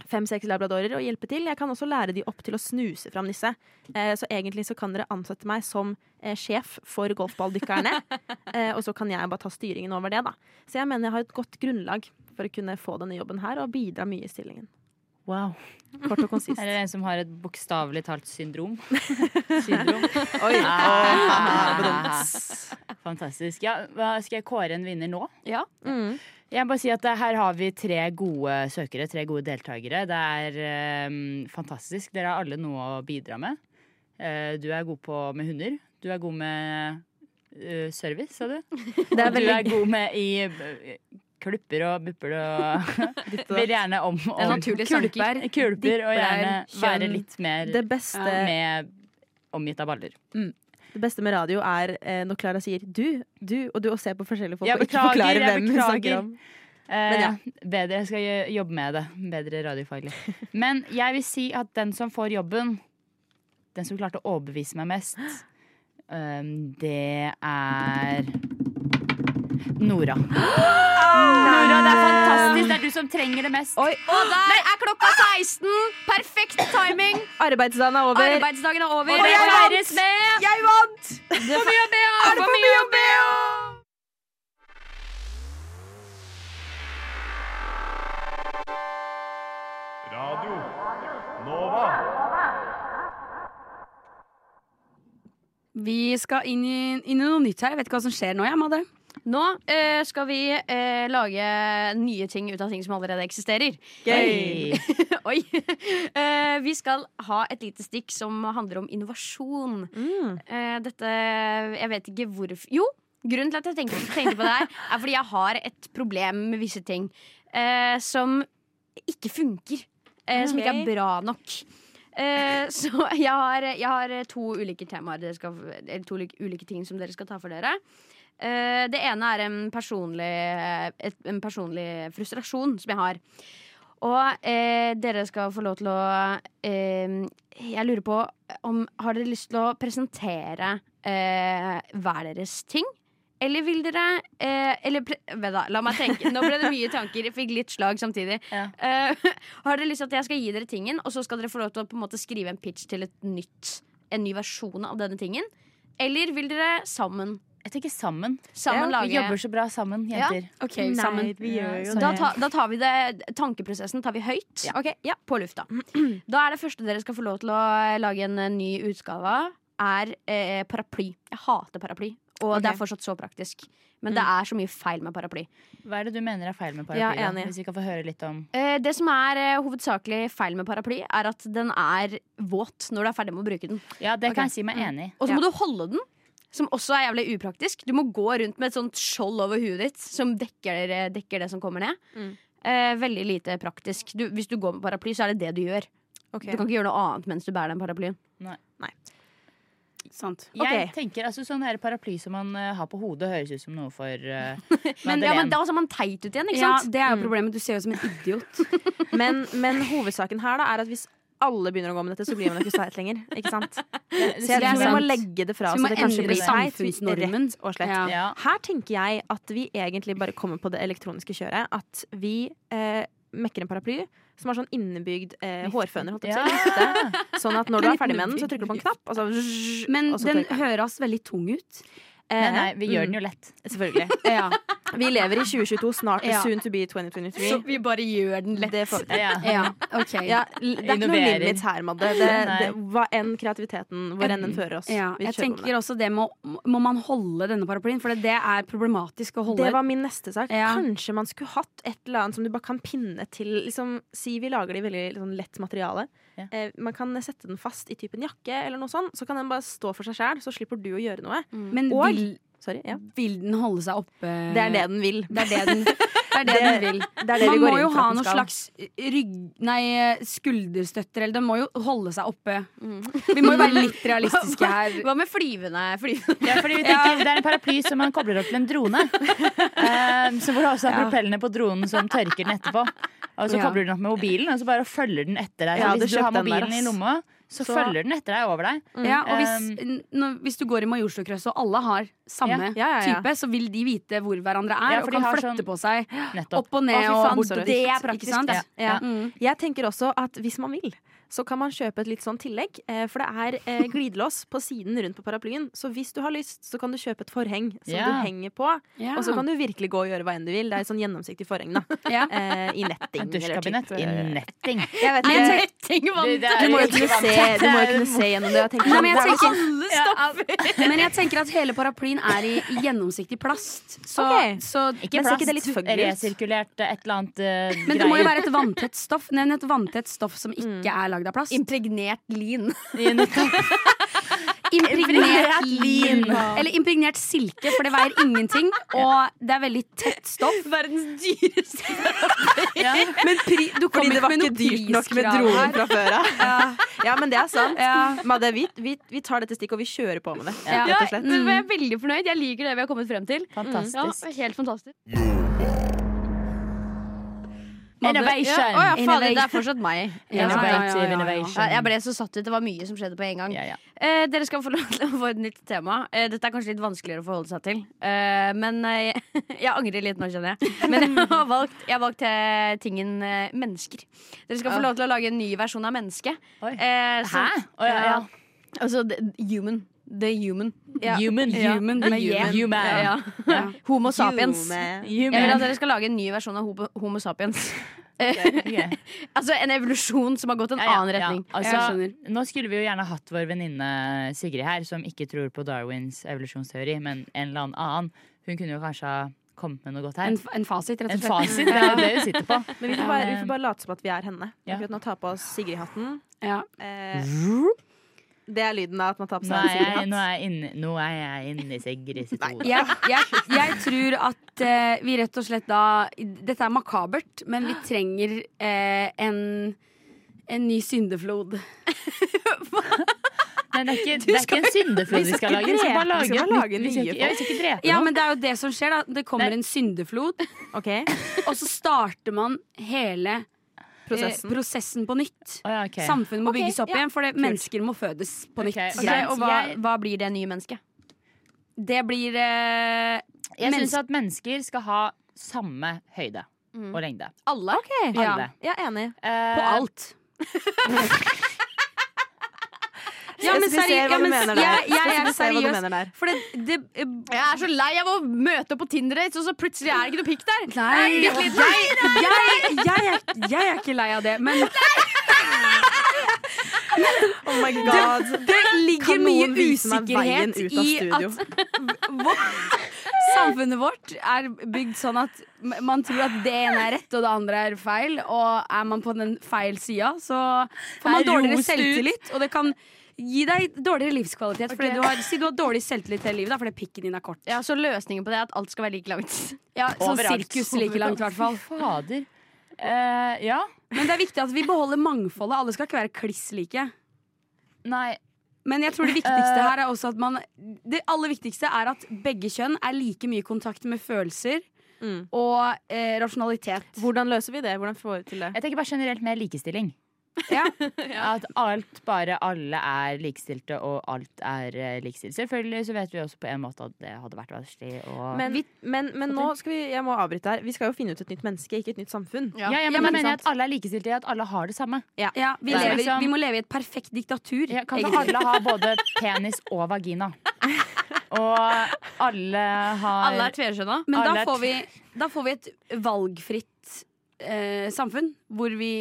fem-seks labradorer og hjelpe til. Jeg kan også lære de opp til å snuse fram disse. Eh, så egentlig så kan dere ansette meg som eh, sjef for golfballdykkerne. [LAUGHS] eh, og så kan jeg bare ta styringen over det, da. Så jeg mener jeg har et godt grunnlag for å kunne få denne jobben her og bidra mye i stillingen. Wow. Kort og konsist. Her [LAUGHS] er det en som har et bokstavelig talt syndrom. [LAUGHS] syndrom. Oi. Ah, Fantastisk. Ja, skal jeg kåre en vinner nå? Ja. Mm. Jeg bare si at Her har vi tre gode søkere, tre gode deltakere. Det er um, fantastisk. Dere har alle noe å bidra med. Uh, du er god på med hunder. Du er god med uh, service, sa du. Det er veldig... du er god med i eh, klupper og bupper [LAUGHS] og Vil gjerne om, og er om kulper, kulper og gjerne være litt mer Det beste, med omgitt av baller. det beste med radio er eh, når Klara sier 'du', 'du', og du og ser på forskjellige folk og ikke forklarer hvem hun snakker om. Eh, Men ja. Bedre, jeg skal jobbe med det. Bedre radiofaglig. Men jeg vil si at den som får jobben, den som klarte å overbevise meg mest, um, det er Nora. [GASPS] Nora, det er fantastisk. Det er du som trenger det mest. Oi, Og der er klokka 16! Perfekt timing! arbeidsdagen er over. Arbeidsdagen er over. Og jeg vant! med Jeg vant! For mye å be om! For mye å be om! Radio Nova. Vi skal inn i, inn i noe nytt her. Jeg vet ikke hva som skjer nå. Jeg, Madde. Nå eh, skal vi eh, lage nye ting ut av ting som allerede eksisterer. Gøy. [LAUGHS] Oi. Eh, vi skal ha et lite stikk som handler om innovasjon. Mm. Eh, dette Jeg vet ikke hvorfor Jo, grunnen til at jeg tenkte, tenkte på det her, er fordi jeg har et problem med visse ting eh, som ikke funker. Eh, Som ikke er bra nok. Eh, så jeg har, jeg har to ulike temaer skal, Eller to ulike, ulike ting som dere skal ta for dere. Eh, det ene er en personlig, et, en personlig frustrasjon som jeg har. Og eh, dere skal få lov til å eh, Jeg lurer på om Har dere lyst til å presentere eh, hver deres ting? Eller vil dere eh, Eller da, la meg tenke. Nå ble det mye tanker. Jeg fikk litt slag samtidig. Ja. Eh, [LAUGHS] har dere lyst til at jeg skal gi dere tingen, og så skal dere få lov til å på en måte skrive en pitch til et nytt, en ny versjon av denne tingen? Eller vil dere sammen, Jeg tenker sammen. sammen Vi jobber så bra sammen, Ja. Okay, Nei, sammen. Vi gjør jo da, ta, da tar vi det Tankeprosessen tar vi høyt. Ja. Okay, ja, På lufta. [CLEARS THROAT] Da er det første dere skal få lov til å lage en eh, ny utgave av, er eh, paraply. Jeg hater paraply. Og det er fortsatt så praktisk. Men det er så mye feil med paraply. Hva er det du mener er feil med Ja, paraply? da? Hvis vi kan få høre litt om Eh, det som er eh, hovedsakelig feil med paraply, er at den er våt når du er ferdig med å bruke den. Ja, det okay. kan jeg si meg enig i. Og så Ja. må du holde den. Som også er jævlig upraktisk. Du må gå rundt med et sånt skjold over huet ditt som dekker, dekker det som kommer ned. Mm. Eh, veldig lite praktisk. Du, hvis du går med paraply, så er det det du gjør. Okay. Du kan ikke gjøre noe annet mens du bærer den paraplyen. Sant. Jeg tenker altså Sånn her paraply som man uh, har på hodet, høres ut som noe for uh, [LAUGHS] Men, ja, men da ser man teit ut igjen, ikke Ja, sant? det er jo Mm. problemet. Du ser jo ut som en idiot. [LAUGHS] Men, men hovedsaken her da er at hvis alle begynner å gå med dette, så blir man ikke så teit lenger. Ikke sant? [LAUGHS] Så jeg det tror vi må legge det fra oss, det kanskje blir teit. samfunnsnormen. Rett. Ja. Ja. Her tenker jeg at vi egentlig bare kommer på det elektroniske kjøret. At vi eh, mekker en paraply som har sånn innebygd eh, hårføner. Å Sånn at når du er ferdig med den, så trykker du på en knapp. Og så, Men og så den høres veldig tung ut. Nei, nei, vi gjør mm, den jo lett. Selvfølgelig. [LAUGHS] Ja. Vi lever i 2022, snart Ja. soon to be 2023. Så vi bare gjør den lett. Det får. Ja. ja. Okay. Ja, det er ikke noen Innoverer. limits her, Madde. Det, det, hva enn kreativiteten, hvor enn den fører oss. Ja, Vi jeg tenker også det må, må man holde denne paraplyen, for det er problematisk å holde. Det var min neste sak. Ja. Kanskje man skulle hatt et eller annet som du bare kan pinne til liksom, Si vi lager det i veldig liksom, lett materiale. Ja. Eh, man kan sette den fast i typen jakke, eller noe sånt. Så kan den bare stå for seg sjæl, så slipper du å gjøre noe. Men Og- vil, Sorry, ja. vil den holde seg oppe? Det er det den vil. Det er det den, det er det [LAUGHS] den vil. Det er det Man må går jo ha noe slags rygg... Nei, skulderstøtter, eller den må jo holde seg oppe. Vi må jo være litt realistiske her. Hva med flyvende? flyvende? Ja, fordi vi tenker Det er en paraply som man kobler opp til en drone. Um, [LAUGHS] så hvor det også har propellene på dronen som tørker den etterpå. Og så Ja. kobler du den opp med mobilen, og så bare følger den etter deg. Så Ja, hvis du har mobilen der, i lomma, så, Så- følger den etter deg over deg. Ja, og hvis, Um, når, hvis du går i Majorstukrøsset og alle har samme Ja, ja, ja. type, så vil de vite hvor hverandre er, Ja, og kan flytte sånn- på seg Nettopp. opp og ned. og, og bort, det er praktisk. Mm. Jeg tenker også at hvis man vil, så kan man kjøpe et litt sånn tillegg. Eh, for det er eh, [LAUGHS] glidelås på siden rundt på paraplyen. Så hvis du har lyst, så kan du kjøpe et forheng som yeah. du henger på. Yeah. Og så kan du virkelig gå og gjøre hva enn du vil. Det er et sånn gjennomsiktig forheng, da. [LAUGHS] Eh, I netting. Dusjkabinett i netting. [LAUGHS] Jeg vet ikke. netting tenker- Du, må jo kunne se, du må jo kunne se gjennom det. og tenke Nei, sånn, men jeg er tenker, men jeg tenker at hele paraplyen er i gjennomsiktig plast. Så, okay. så Ikke plast. det litt resirkulert eh, et eller annet eh, Men det må jo være et vanntett stoff. Nevn et vanntett stoff som ikke er lagd av plast. Impregnert lin. [LAUGHS] Impregnert lin. Eller impregnert silke, for det veier ingenting. Og det er veldig tett stoff. Verdens dyreste. [LAUGHS] Ja. Men pri, du Fordi det var ikke dyrt nok med dronen fra før av. Ja. Ja, men det er sant. Ja. Madde, vi, vi, vi tar dette stikket, og vi kjører på med det. Ja. Rett og slett. Men jeg er veldig fornøyd. Jeg liker det vi har kommet frem til. Fantastisk. Ja, helt fantastisk. Innovation. Ja, oh, fader, det er fortsatt meg. [LAUGHS] Innovative innovation. Jeg ble så satt ut. Det var mye som skjedde på en gang. Eh, dere skal få [LAUGHS] lov til å få et nytt tema. Eh, dette er kanskje litt vanskeligere å forholde seg til. Eh, men eh, [LAUGHS] jeg angrer litt nå, kjenner jeg. Men jeg har valgt, jeg har valgt eh, tingen eh, mennesker. Dere skal få lov til å lage en ny versjon av menneske. Oi. Eh, så- Hæ? Å, ja, ja. Altså human. The human. Human. Ja. Human med human. Human. Ja, ja. Homo sapiens. Human. Jeg vil at dere skal lage en ny versjon av homo, homo sapiens. Okay. [LAUGHS] altså en evolusjon som har gått en Ja, ja, annen retning. Ja. Altså, nå skulle vi jo gjerne hatt vår venninne Sigrid her, som ikke tror på Darwins evolusjonsteori, men en eller annen annen. Hun kunne jo kanskje ha kommet med noe godt her. En, en fasit, rett og slett. En fasit, det er det hun sitter på. Men vi får, bare, vi får bare late som at vi er henne. Ja. Akkurat nå ta på oss Sigrid-hatten. Ja. Eh, det er lyden av at man tar på seg er jeg, Sigrid-hatt. nå er jeg inne, nå er jeg inne i Sigrid sitt hode. Jeg, jeg, jeg tror at eh, vi rett og slett da Dette er makabert, men vi trenger eh, en, en ny syndeflod. [LAUGHS] Men det er ikke, det er ikke en syndeflod vi skal lage. Vi skal bare lage, Vi skal bare lage vi skal ja, vi skal ikke drepe Ja, men det er jo det som skjer. da Det kommer Nei. en syndeflod, okay. og så starter man hele eh, prosessen. prosessen på nytt. Oh, ja, okay. Samfunnet må okay, bygges opp ja. igjen, for det, mennesker må fødes på nytt. Okay, Ok, og hva, hva blir det nye mennesket? Det blir eh, Jeg syns at mennesker skal ha samme høyde Mm. og lengde. Alle? ja, Alle. Jeg er enig. Eh, på alt. [LAUGHS] Ja, men seri- ja, men mener jeg, jeg er seriøs. For det, det Jeg så lei av å møte opp på Tinder-dates, og så plutselig er det ikke noe pikk der. Nei, jeg, jeg, jeg, jeg, er, jeg er ikke lei av det, men Oh my god. det ligger mye usikkerhet i at vår, samfunnet vårt er bygd sånn at man tror at det ene er rett og det andre er feil. Og er man på den feil sida, så får man Er dårligere selvtillit. Og det kan gi deg dårligere livskvalitet. Fordi du har, si du har dårlig selvtillit hele livet da, fordi pikken din er kort. Ja, Så løsningen på det er at alt skal være like langt. [LAUGHS] Ja, sånn Overalt. sirkus like langt, i hvert fall. Fader. Uh, ja. Men det er viktig at vi beholder mangfoldet. Alle skal ikke være kliss like. Nei. Men jeg tror det viktigste her er også at man Det aller viktigste er at begge kjønn er like mye i kontakt med følelser Mm. og eh, rasjonalitet. Hvordan løser vi det? Hvordan får vi til det? Jeg tenker bare generelt mer likestilling. [LAUGHS] Ja. At alt, bare alle er likestilte, og alt er eh, likestilt. Selvfølgelig så vet vi også på en måte at det hadde vært vanskelig å Men, men, men nå skal vi Jeg må avbryte her. Vi skal jo finne ut et nytt menneske, ikke et nytt samfunn. ja, ja, men Ja, da men mener jeg at alle er likestilte i at alle har det samme. Ja, vi, lever, Liksom- vi må leve i et perfekt diktatur. Ja, kan ikke alle ha både [LAUGHS] penis og vagina? [LAUGHS] Og alle har Alle er tverskjønna. Men da får, vi, da får vi et valgfritt eh, samfunn hvor vi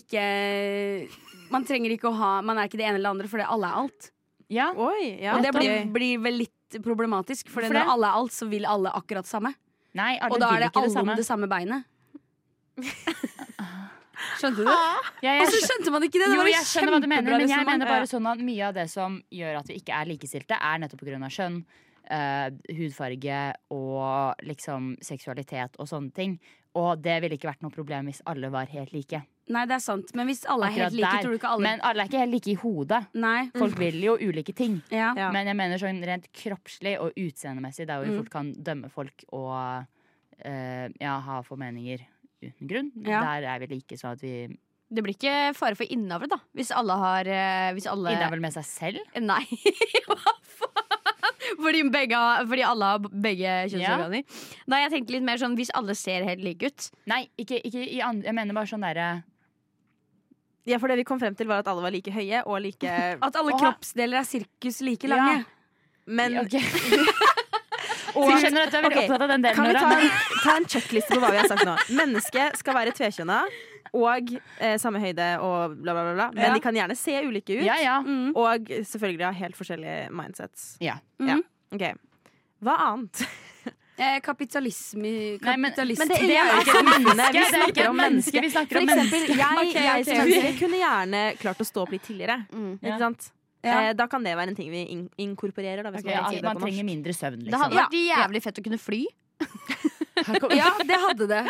ikke Man trenger ikke å ha Man er ikke det ene eller det andre, fordi alle er alt. Ja, Oi, ja, og det blir, blir vel litt problematisk, for når det? alle er alt, så vil alle akkurat samme. nei, alle Og da er det alle det alle samme. om det samme beinet. [LAUGHS] Skjønte du? Ja, jeg Og så skjønte man ikke det! Det Jo, var jeg skjønner hva du mener, men jeg mener bare sånn at mye av det som gjør at vi ikke er likestilte, er nettopp pga. kjønn, eh, hudfarge og liksom seksualitet og sånne ting. Og det ville ikke vært noe problem hvis alle var helt like. Nei, det er sant. Men hvis alle er Akkurat helt like, der. tror du ikke alle Men alle er ikke helt like i hodet. Nei. Folk vil jo ulike ting. Ja. Ja. Men jeg mener sånn rent kroppslig og utseendemessig, der hvor vi Mm. fort kan dømme folk og eh, ja, ha formeninger uten grunn. Ja. Der er vi like sånn at vi Det blir ikke fare for innavl, da. Hvis alle har eh, Hvis alle med seg selv. Nei, [LAUGHS] hva faen? Fordi, begge, fordi alle har begge kjønnsorganer. Nei, jeg tenkte litt mer sånn hvis alle ser helt like ut. Nei, ikke, ikke i andre Jeg mener bare sånn derre Ja, for det vi kom frem til, var at alle var like høye og like At alle Åh. kroppsdeler er sirkus like Ja. lange. Men [LAUGHS] Ok. Så jeg skjønner at du er veldig okay. opptatt av den delen. kan vi ta en, ta en checkliste på hva vi har sagt nå? Mennesket skal være tvekjønna og eh, samme høyde og bla, bla, bla. bla. Men Ja. de kan gjerne se ulike ut. Ja, ja. Mm. Og selvfølgelig ha helt forskjellige mindsets. Ja. Ja. Ok. Hva annet? Eh, kapitalisme Nei, men- Men det, Det er jo ikke et menneske, Vi er snakker om mennesker. For eksempel, jeg, Ok, jeg som kunne gjerne klart å stå opp litt tidligere. Mm. Ikke sant? Ja. Eh, da kan det være en ting vi in inkorporerer. Da, hvis Ok, man, det man trenger mindre søvn, Det liksom. hadde vært jævlig fett å kunne fly. Ja, det hadde det.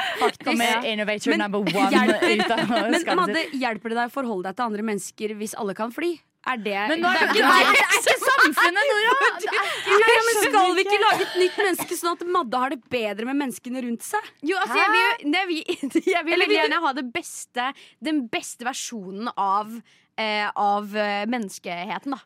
Kommer innovator Men number one hjelper- [LAUGHS] ut av Men Madde, hjelper det deg å forholde deg til andre mennesker hvis alle kan fly? Er det Men nå er det det ikke samfunnet, Nora! Nei, ja, men Skal vi ikke lage et nytt menneske, sånn at Madde har det bedre med menneskene rundt seg? Jo, altså, jeg vil, jo- det vil, [LAUGHS] jeg vil gjerne ha det beste, den beste versjonen av, av eh, menneskeheten, da.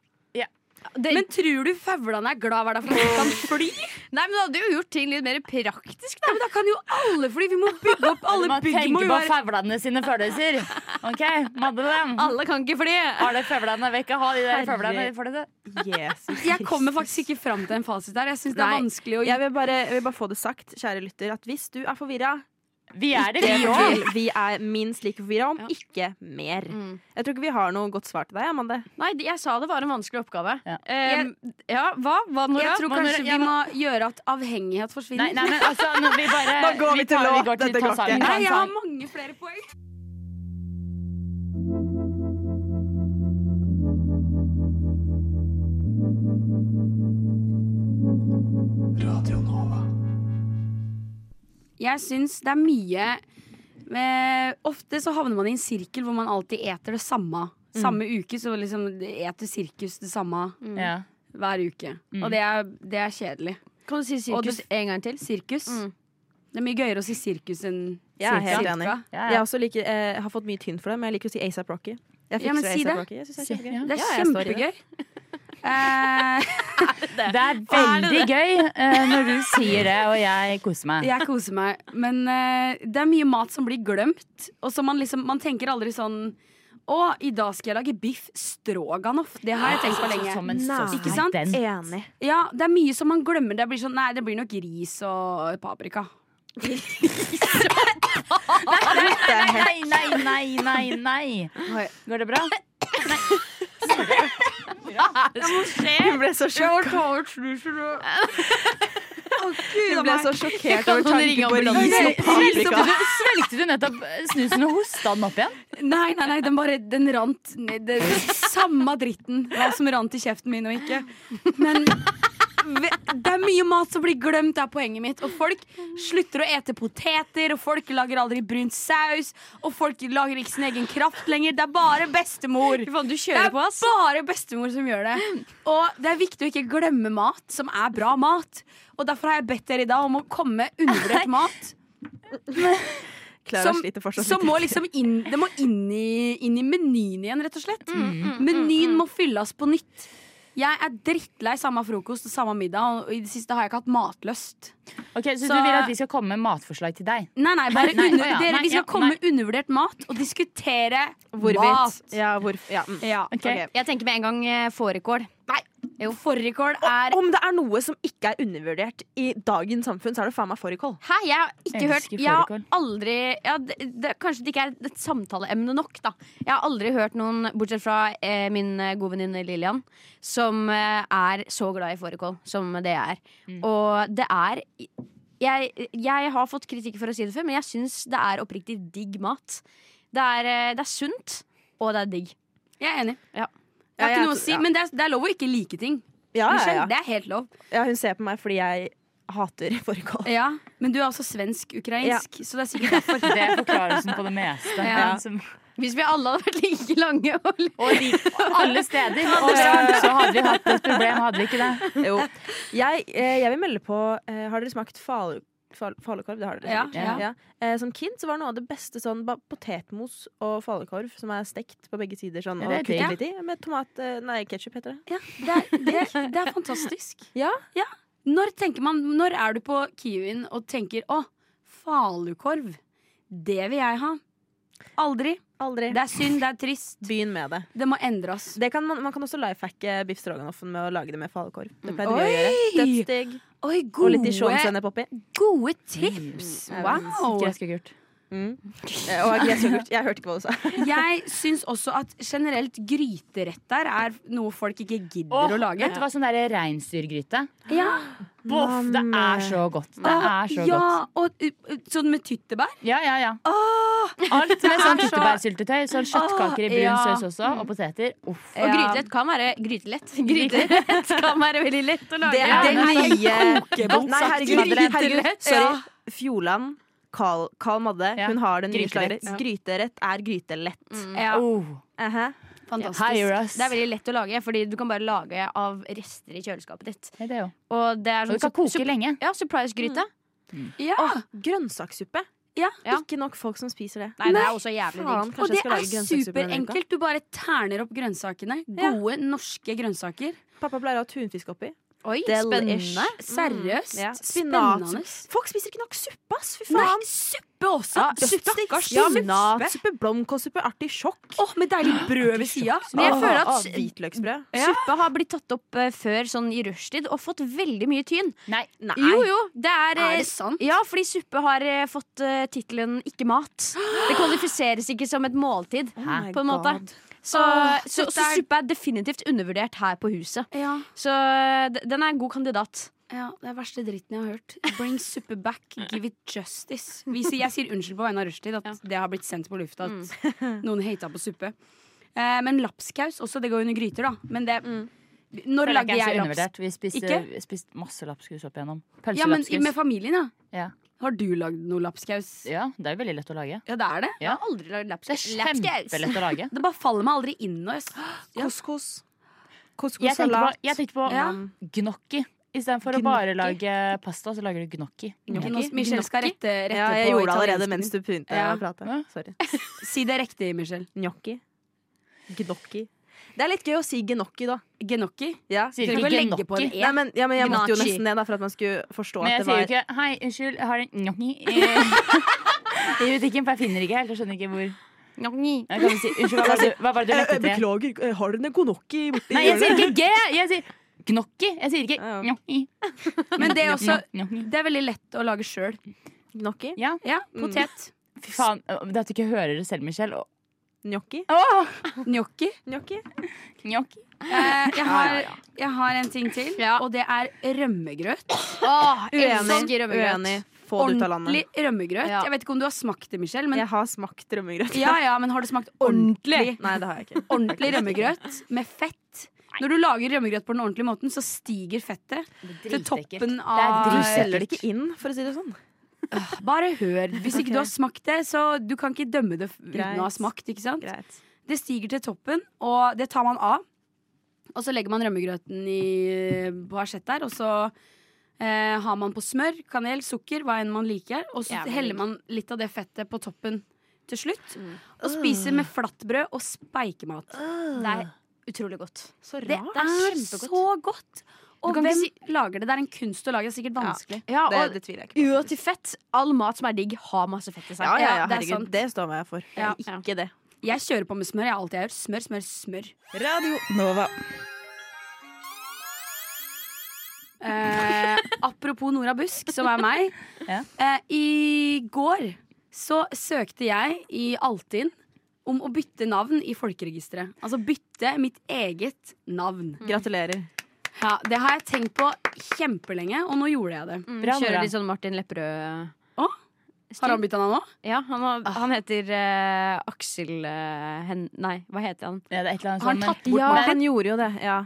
Det, Men tror du føvlene er glad hver dag for at de kan fly? nei, men det hadde jo gjort ting litt mer praktisk, Ja, men Da kan jo alle fly. Vi må bygge opp alle [LAUGHS] Man bygg. må jo på være fauglene sine følelser. OK, Madeleine. Alle kan ikke fly. Har det fauglene vekk? ha de der det. Jesus [LAUGHS] Jeg kommer faktisk ikke fram til en fasit der. Jeg syns det er vanskelig å Jeg vil, bare, jeg vil bare få det sagt, kjære lytter, at hvis du er forvirra, Vi er det, ikke vi òg. Vi er minst like forvirra, om Ja. ikke mer. Mm. Jeg tror ikke vi har noe godt svar til deg, Amanda. Nei, jeg sa det var en vanskelig oppgave. Ja. Eh, ja, hva? Hva, Nora? Jeg tror Hva kanskje ja, vi må gjøre at avhengighet forsvinner. nei, men altså, nå, vi bare [LAUGHS] Nå går vi til tar- låt. Vi til Dette ta går ikke. Nei, jeg har mange flere poeng. Jeg syns det er mye med, Ofte så havner man i en sirkel hvor man alltid eter det samme. Samme uke så liksom eter sirkus det samme mm. hver uke. Og det er, det er kjedelig. Kan du si sirkus det- en gang til? Sirkus. Mm. Det er mye gøyere å si sirkus enn Jeg er helt enig. Jeg også liker, eh, har fått mye tynn for det, men jeg liker å si ASAP Rocky. Jeg Ja, men si det. Jeg det er kjempegøy. Det [LAUGHS] er det. Det veldig gøy eh, når du sier det, og jeg koser meg. jeg koser meg. Men eh, det er mye mat som blir glemt. Og så man liksom Man tenker aldri sånn Å, i dag skal jeg lage biff stroganoff. Det har jeg tenkt på lenge. Som en Ikke sant? Enig. Ja, det er mye som man glemmer. Det blir sånn Nei, det blir nok ris og paprika. Nei, nei, nei, nei, nei. Går det bra? Hun ble så sjokkert. Hun ble så sjokkert over tanken på ris og paprika. Svelgte du nettopp snusen og hosta den opp igjen? Nei, nei, nei, den bare Den rant ned. Samme dritten. Hva som rant i kjeften min og ikke. Men det er mye mat som blir glemt, er poenget mitt. Og folk slutter å ete poteter, og folk lager aldri brun saus. Og folk lager ikke sin egen kraft lenger. Det er bare bestemor. Du Det kjører er på, ass. bare bestemor som gjør det. Og det er viktig å ikke glemme mat som er bra mat. Og derfor har jeg bedt dere i dag om å komme med undervurdert mat. Som, som må liksom inn, det må inn i, inn i menyen igjen, rett og slett. Menyen må fylles på nytt. Jeg er drittlei samme frokost og samme middag, og i det siste har jeg ikke hatt matlyst. Ok, Så, Så- du vil at vi skal komme med matforslag til deg? Nei, nei, bare [LAUGHS] Nei, under, å ja, dere, nei, Vi skal ja, komme med undervurdert mat og diskutere Hvorvidt. mat. Ja, hvor, ja. mm. Ja. Okay. Jeg tenker med en gang eh, Jo, Fårikål er Om det er noe som ikke er undervurdert i dagens samfunn, så er det faen meg fårikål. Hæ, jeg har ikke Jeg hørt Jeg har aldri ja, det, det, Kanskje det ikke er et samtaleemne nok, da. Jeg har aldri hørt noen, bortsett fra eh, min eh, gode venninne Lillian, som eh, er så glad i fårikål som det jeg er. Mm. Og det er jeg, jeg har fått kritikk for å si det før, men jeg syns det er oppriktig digg mat. Det er, eh, det er sunt, og det er digg. Jeg er enig. Ja. Jeg har ikke noe å si, ja. men det er, det er lov å ikke like ting. Ja, ja, Michelle. ja. Det er helt lov. ja, hun ser på meg fordi jeg hater [LAUGHS] fårikål. Ja, Men du er også svensk-ukrainsk, så det er sikkert derfor. Det er forklarelsen på det meste. Som, Hvis vi alle hadde vært like lange og og lik, alle steder. overalt, så hadde vi hatt et problem, hadde vi ikke det? Jo. Jeg, eh, jeg vil melde på eh, Har dere smakt falu, fal, falukorv? Det har dere. Ja, sikkert. ja. Eh, som kid så var noe av det beste sånn potetmos og falukorv som er stekt på begge sider sånn, og kuttet litt i. Med tomat eh, Nei, ketsjup heter det. Ja, det, er, det, er, det er fantastisk. [LAUGHS] Ja. Når, tenker man, når er du på Kiwien og tenker 'å, falukorv', det vil jeg ha'? Aldri. Aldri. Det er synd, det er trist. Begynn med det. Det må endres. det kan man, man kan også lifehacke biff stroganoffen med å lage det med falukorv. Det pleide vi å gjøre. Dødsdigg. Oi, Og litt gode, dijon-sennep oppi. gode tips! Mm. Wow! Skulle jeg gjort. Mm. Eh, Og gressyoghurt. Jeg hørte ikke hva du sa. [LAUGHS] Jeg syns også at generelt gryteretter er noe folk ikke gidder å lage. Vet du hva, sånn der reinsdyrgryte. Ja, Boff, det er så godt. Det er så ja godt. og uh, sånn med tyttebær. Ja, ja, ja. Alt med sånn tyttebærsyltetøy. Sånn kjøttkaker i brun ja. saus også, og poteter. Uff. Og grytelett kan være grytelett. [LAUGHS] Grytelett kan være veldig lett å lage. Det er den nye Nei, herregud. grytelett. herregud. Sorry. Fjordland. Carl, Carl Madde. Ja. Hun har den nye slaget. Gryterett er grytelett. Ja, Oh. Uh-huh. fantastisk. Det er veldig lett å lage, Fordi du kan bare lage av rester i kjøleskapet ditt. Ja, det er jo. Og det er Og sånn du kan koke lenge. Ja, surprise-gryte. Ja. Åh, grønnsakssuppe. Ja. Ja. Ikke nok folk som spiser det. Nei, det er også jævlig Faen, digg. Og det er superenkelt. Du bare terner opp grønnsakene. Ja. Gode norske grønnsaker. Pappa pleier å ha tunfisk oppi. Oi, spennende. Seriøst. Ja. Spinat. Spennende. Folk spiser ikke nok suppe, ass! Fy Nei, suppe også! Ja. Stakkars Ja, men spinatsuppe, blomkålsuppe, artisjokk. Åh, med deilig brød ved sida. Men jeg føler at oh, Hvitløksbrød. suppe har blitt tatt opp uh, før sånn i rushtid og fått veldig mye tyn. Nei. Nei. Jo, jo, det er, Er eh, det sant? Ja, fordi suppe har uh, fått uh, tittelen 'ikke mat'. Det kvalifiseres ikke som et måltid. Oh på en måte. God. Så, så, så suppe er definitivt undervurdert her på huset. Ja. Så den er en god kandidat. ja, Det er verste dritten jeg har hørt. Bring suppe back, give it justice. Sier, jeg sier unnskyld på vegne av Rushtid at det har blitt sendt på lufta at noen hata på suppe. Eh, men lapskaus også, det går under gryter, da. Men det Når Føler jeg lagde er jeg laps? Vi spiste, spiste masse lapskaus opp igjennom. Ja, men med familien, ja. Ja. Har du lagd noe lapskaus? ja, det er jo veldig lett å lage. Ja, det er det. Ja. Jeg har aldri lagd Det er lapskaus. kjempelett å lage. [LAUGHS] Det bare faller meg aldri inn [GASPS] Couscous. Jeg tenkte på, Couscous-salat. jeg tenkte på Ja. gnocchi. Istedenfor å bare lage pasta, så lager du gnocchi. Michelle skal rette, rette Ja, jeg på gjorde det allerede mens du begynte Ja. å prate. Ja. Sorry. [LAUGHS] Si det riktig, Michelle. Gnocchi. Gnocchi. Det er litt gøy å si genokki da. Genokki? Ja. Sier du ikke på en. E. Nei, men, ja, men jeg måtte jo nesten det, da, for at man skulle forstå Men at jeg det sier var jo ikke 'hei, unnskyld, jeg har en gnocchi i, [LAUGHS] i butikken', for jeg finner ikke helt. Jeg skjønner ikke hvor Gnocchi. jeg si, Unnskyld, hva var det du, hva var det du lette etter? Beklager, har dere en gnocchi borti Nei, jeg sier ikke G! Jeg sier gnocchi. Jeg sier ikke gnocchi. [LAUGHS] Men det er også Det er veldig lett å lage sjøl. Gnocchi? Ja, Ja, potet. fy faen. Det at du ikke hører det selv, Michelle. Å, Oh! Gnocchi. Gnocchi? Gnocchi. Eh, jeg, har, jeg har en ting til, Ja. og det er rømmegrøt. Oh, Uenig. rømmegrøt. Uenig. Få det ut av landet. Ordentlig rømmegrøt. Ja. Jeg vet ikke om du har smakt det, Michelle, men Jeg har smakt rømmegrøt. ja, ja, men har du smakt ordentlig Nei, det har jeg ikke. Ordentlig rømmegrøt med fett? Når du lager rømmegrøt på den ordentlige måten, så stiger fettet til toppen Du av selger det ikke inn, for å si det sånn. Bare hør. Hvis ikke du har smakt det, så du kan ikke dømme det uten Greit. å ha smakt. ikke sant? Greit. Det stiger til toppen, og det tar man av. Og så legger man rømmegrøten i på asjett der, og så eh, har man på smør, kanel, sukker, hva enn man liker. Og så heller man litt av det fettet på toppen til slutt. Og spiser med flatbrød og speikemat. Det er utrolig godt. Så Det det er kjempegodt. så godt! Og Du kan hvem ikke lager det? Det er en kunst å lage. Det er sikkert vanskelig. Ja, Det, og det tviler jeg ikke på. uansett fett. All mat som er digg, har masse fett i seg. Ja, ja, ja, Ja, det er herregud. Det står jeg for. Ja. Ikke det. Jeg kjører på med smør. Jeg alltid gjør. Smør, smør, smør. Radio Nova. Eh, apropos Nora Busk, som er meg. [LAUGHS] Ja. Eh, I går så søkte jeg i Altinn om å bytte navn i folkeregisteret. Altså bytte mitt eget navn. Gratulerer. Ja, det har jeg tenkt på kjempelenge, og nå gjorde jeg det. Mm, Bra, kjører bra. litt sånn Martin Lepperød. Å? Har han bytta navn nå? Ja, han, har, han heter uh, Aksel uh, Hen... Nei, hva heter han? Ja, det er et eller annet Har han sånn, tatt bort Ja, Martin? han gjorde jo det. Ja.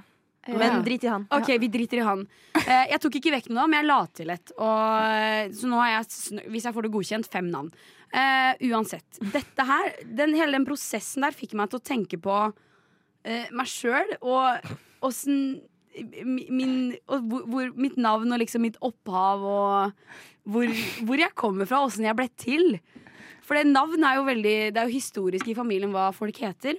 Men Ja. drit i han. Ok, vi driter i han. Eh, jeg tok ikke vekk noe, men jeg la til et. Og, så nå har jeg, hvis jeg får det godkjent, fem navn. Uh, uansett. Dette her, den, hele den prosessen der fikk meg til å tenke på uh, meg sjøl og åssen min, hvor, hvor, mitt navn og liksom mitt opphav og hvor, hvor jeg kommer fra, åssen jeg ble til. For det navn er jo veldig Det er jo historisk i familien hva folk heter.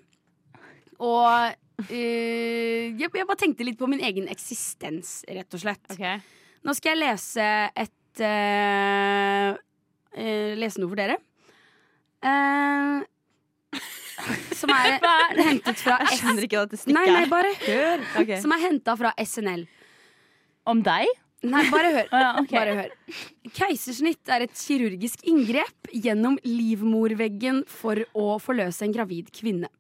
Og eh, jeg, jeg bare tenkte litt på min egen eksistens, rett og slett. Nå skal jeg lese et eh, eh, Lese noe for dere. Eh, som er hentet fra Jeg skjønner ikke hva dette stikket Nei, nei, bare hør. Okay. Som er henta fra SNL. Om deg? Nei, bare hør. Å [LAUGHS] ja, okay. Bare hør. Keisersnitt er et kirurgisk inngrep gjennom livmorveggen for å forløse en gravid kvinne.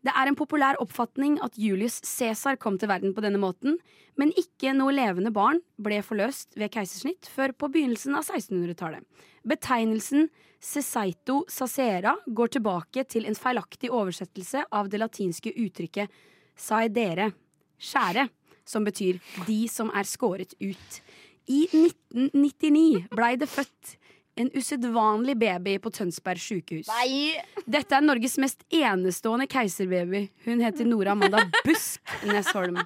Det er en populær oppfatning at Julius Cæsar kom til verden på denne måten, men ikke noe levende barn ble forløst ved keisersnitt før på begynnelsen av 1600-tallet. Betegnelsen cesaito sacera går tilbake til en feilaktig oversettelse av det latinske uttrykket saedere, skjære, som betyr de som er skåret ut. I 1999 blei det født en usedvanlig baby på Tønsberg sykehus. Dette er Norges mest enestående keiserbaby. Hun heter Nora Amanda Busk Nesholm.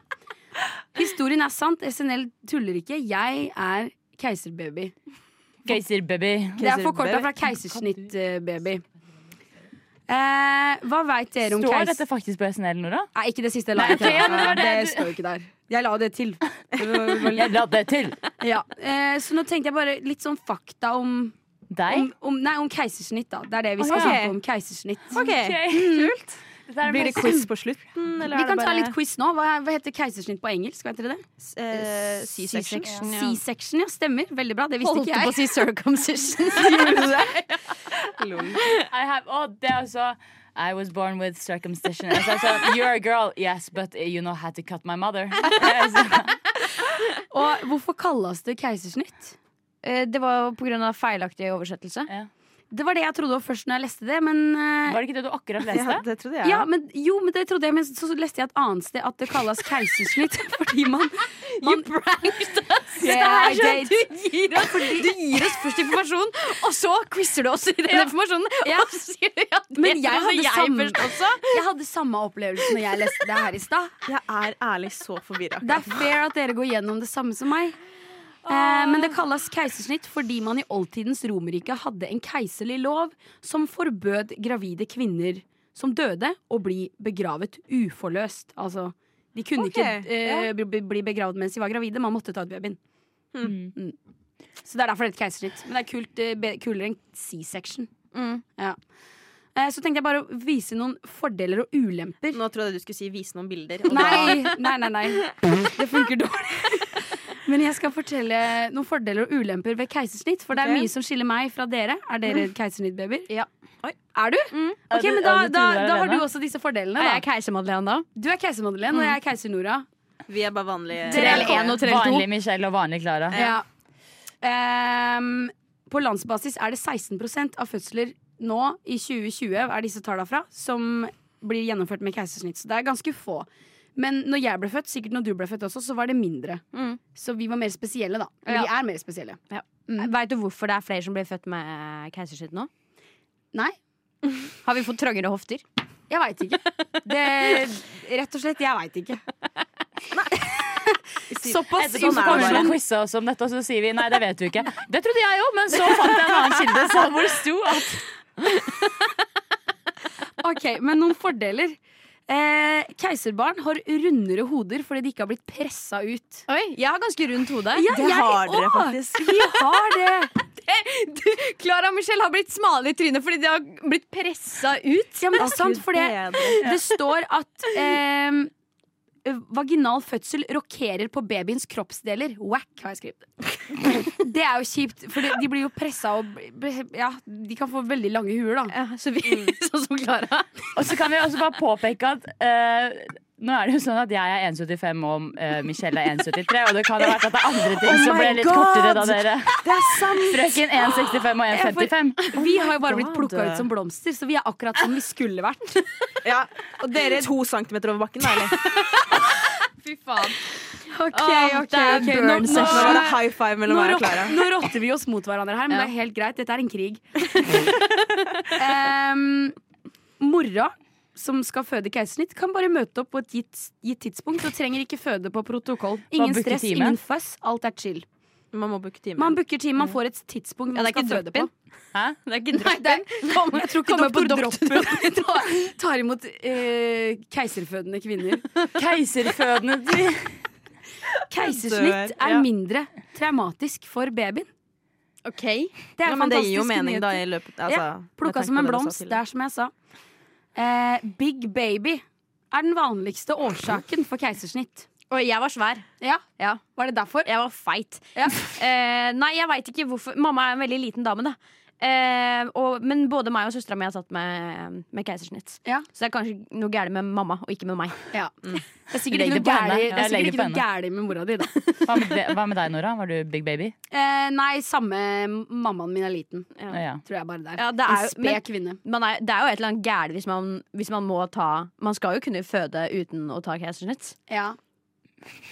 Historien er sant, SNL tuller ikke. Jeg er keiserbaby. Keiserbaby. Det er forkorta fra keisersnittbaby. Eh, hva veit dere om Står dette faktisk på SNL, Nora? Nei, ikke det siste. La jeg til. det står jo ikke der. Jeg la det til. [LAUGHS] Jeg la det til. Ja. Eh, så nå tenkte jeg bare litt sånn fakta om Deg? om, om, nei, om keisersnitt, da. Det er det vi skal okay. snakke om. Keisersnitt. Ok, Kult. Er Blir det quiz på slutten, eller Vi er kan bare... ta litt quiz nå. Hva, hva heter keisersnitt på engelsk? Vet dere det? eh, C-section? C-section, ja. Stemmer. Veldig bra. Det visste Holdt ikke på å si circumcision. [LAUGHS] [LAUGHS] I have, oh, det er også I was born with circumcision. Altså, altså, You're a girl, yes, but you know how to cut my mother. [LAUGHS] Altså, Og hvorfor kalles det keisersnitt? Eh, Det var av feilaktig oversettelse. Ja. Det var det jeg trodde først når jeg leste det, men eh, Var det ikke det du akkurat [LAUGHS] Ja, leste? det trodde jeg. ja, men, jo, men det trodde jeg, men så leste jeg et annet sted at det kalles keisersnitt [LAUGHS] fordi man, man [LAUGHS] Yeah, I did. Du gir, oss, du gir oss først informasjon, og så quizer du oss i den Ja. informasjonen. Ja. Og sier du at det Men jeg hadde, jeg, samme, jeg hadde samme opplevelse når jeg leste det her i stad. Jeg er ærlig så forvirra. Det er fair at dere går gjennom det samme som meg. Eh, men det kalles keisersnitt fordi man i oldtidens Romerrike hadde en keiserlig lov som forbød gravide kvinner som døde, å bli begravet uforløst. Altså, de kunne okay. ikke eh, bli, bli begravd mens de var gravide. Man måtte ta ut babyen. Mm. Så det er derfor det heter keisersnitt. Men det er kult, eh, be- kulere enn C-section. Mm. Ja. Eh, så tenkte jeg bare å vise noen fordeler og ulemper. Nå trodde jeg du skulle si 'vise noen bilder'. og Nei, nei, nei, nei. Det funker dårlig. Men jeg skal fortelle noen fordeler og ulemper ved keisersnitt. For det er mye som skiller meg fra dere. Er dere keisersnittbabyer? Ja. Oi, Er du? Mm. Ok, men da, da, da har du også disse fordelene. Er jeg Da. keiser-Madeleine da? Du er keiser-Madeleine, og jeg er keiser-Nora. Vi er bare vanlige Trell 1 og trell to. Vanlig Michelle og vanlig Klara. Ja. Um, på landsbasis er det 16% av fødsler nå i 2020 er disse tallene fra, som blir gjennomført med keisersnitt. Så det er ganske få. Men når jeg ble født, sikkert når du ble født også, så var det mindre. Mm. Så vi var mer spesielle, da. Eller vi er mer spesielle. Mm. Veit du hvorfor det er flere som blir født med keisersnitt nå? Nei, [LAUGHS] Har vi fått trangere hofter? jeg veit ikke. Det, rett og slett, jeg veit ikke. [LAUGHS] Såpass Etterpå så kommer vi quize oss om dette, og så sier vi nei, det vet du ikke. Det trodde jeg òg, men så fant jeg en annen kilde hvor det sto at [LAUGHS] Ok, Men noen fordeler. Eh, keiserbarn har rundere hoder fordi de ikke har blitt pressa ut. Oi, jeg har ganske rundt hode. Ja, Det jeg har dere faktisk. Vi har det! [LAUGHS] Klara og Michelle har blitt smale i trynet fordi de har blitt pressa ut. Ja, men det er sant, for det, det står at ehm, vaginal fødsel rokerer på babyens kroppsdeler. Whack, har jeg skrevet. [LAUGHS] Det er jo kjipt, for de blir jo pressa og ja, de kan få veldig lange huer, da. Ja, så vi, [LAUGHS] sånn som Klara. Og så kan vi også bare påpeke at uh, nå er det jo sånn at jeg er 1,75 og uh, Michelle er 1,73, og det kan ha vært at det er andre ting Oh som ble litt God! kortere da dere Det er sant! Frøken 1,65 og 1,55. Vi har jo bare blitt God. plukka ut som blomster, så vi er akkurat som vi skulle vært. Ja. Og dere er to centimeter over bakken, da, eller? [LAUGHS] Fy faen. Ok, ok, ok. Nå, Nå var det high five mellom meg og Klara. [LAUGHS] nå rotter vi oss mot hverandre her, men det er helt greit. Dette er en krig. [LAUGHS] um, mora som skal føde keisersnitt, kan bare møte opp på et gitt, gitt tidspunkt og trenger ikke føde på protokoll. Ingen stress, ingen fuss. Alt er chill. Man må booke time. Man booker time, man får et tidspunkt Ja, man det er skal ikke føde på. drop-in. Hæ? Det er ikke er, jeg tror ikke Kommer på doktor Droppen [LAUGHS] tar, tar imot eh, keiserfødende kvinner. [LAUGHS] Keiserfødende Keisersnitt er mindre traumatisk for babyen. Ok. Det er ja, men det gir jo mening, da, i løpet altså, Ja, Plukka som en blomst. Det er som jeg sa. Eh, big baby er den vanligste årsaken for keisersnitt. Og jeg var svær. Ja, Ja, Var det derfor? jeg var feit. Ja. [LAUGHS] Eh, nei, jeg veit ikke hvorfor. Mamma er en veldig liten dame, da. Eh, og, men både meg og søstera mi har tatt med, med keisersnitt. Ja. Så det er kanskje noe gærent med mamma og ikke med meg. Ja. Det er sikkert Legg ikke noe gærlig, det Ja, er sikkert ikke noe gærlig med mora di, da. [LAUGHS] Hva med, hva med deg, Nora? Var du big baby? Eh, nei, samme mammaen min er liten. Ja. Tror jeg bare det er. Ja, det er en sped kvinne. Er, det er jo et eller annet gærent hvis man, hvis man må ta Man skal jo kunne føde uten å ta keisersnitt. Ja.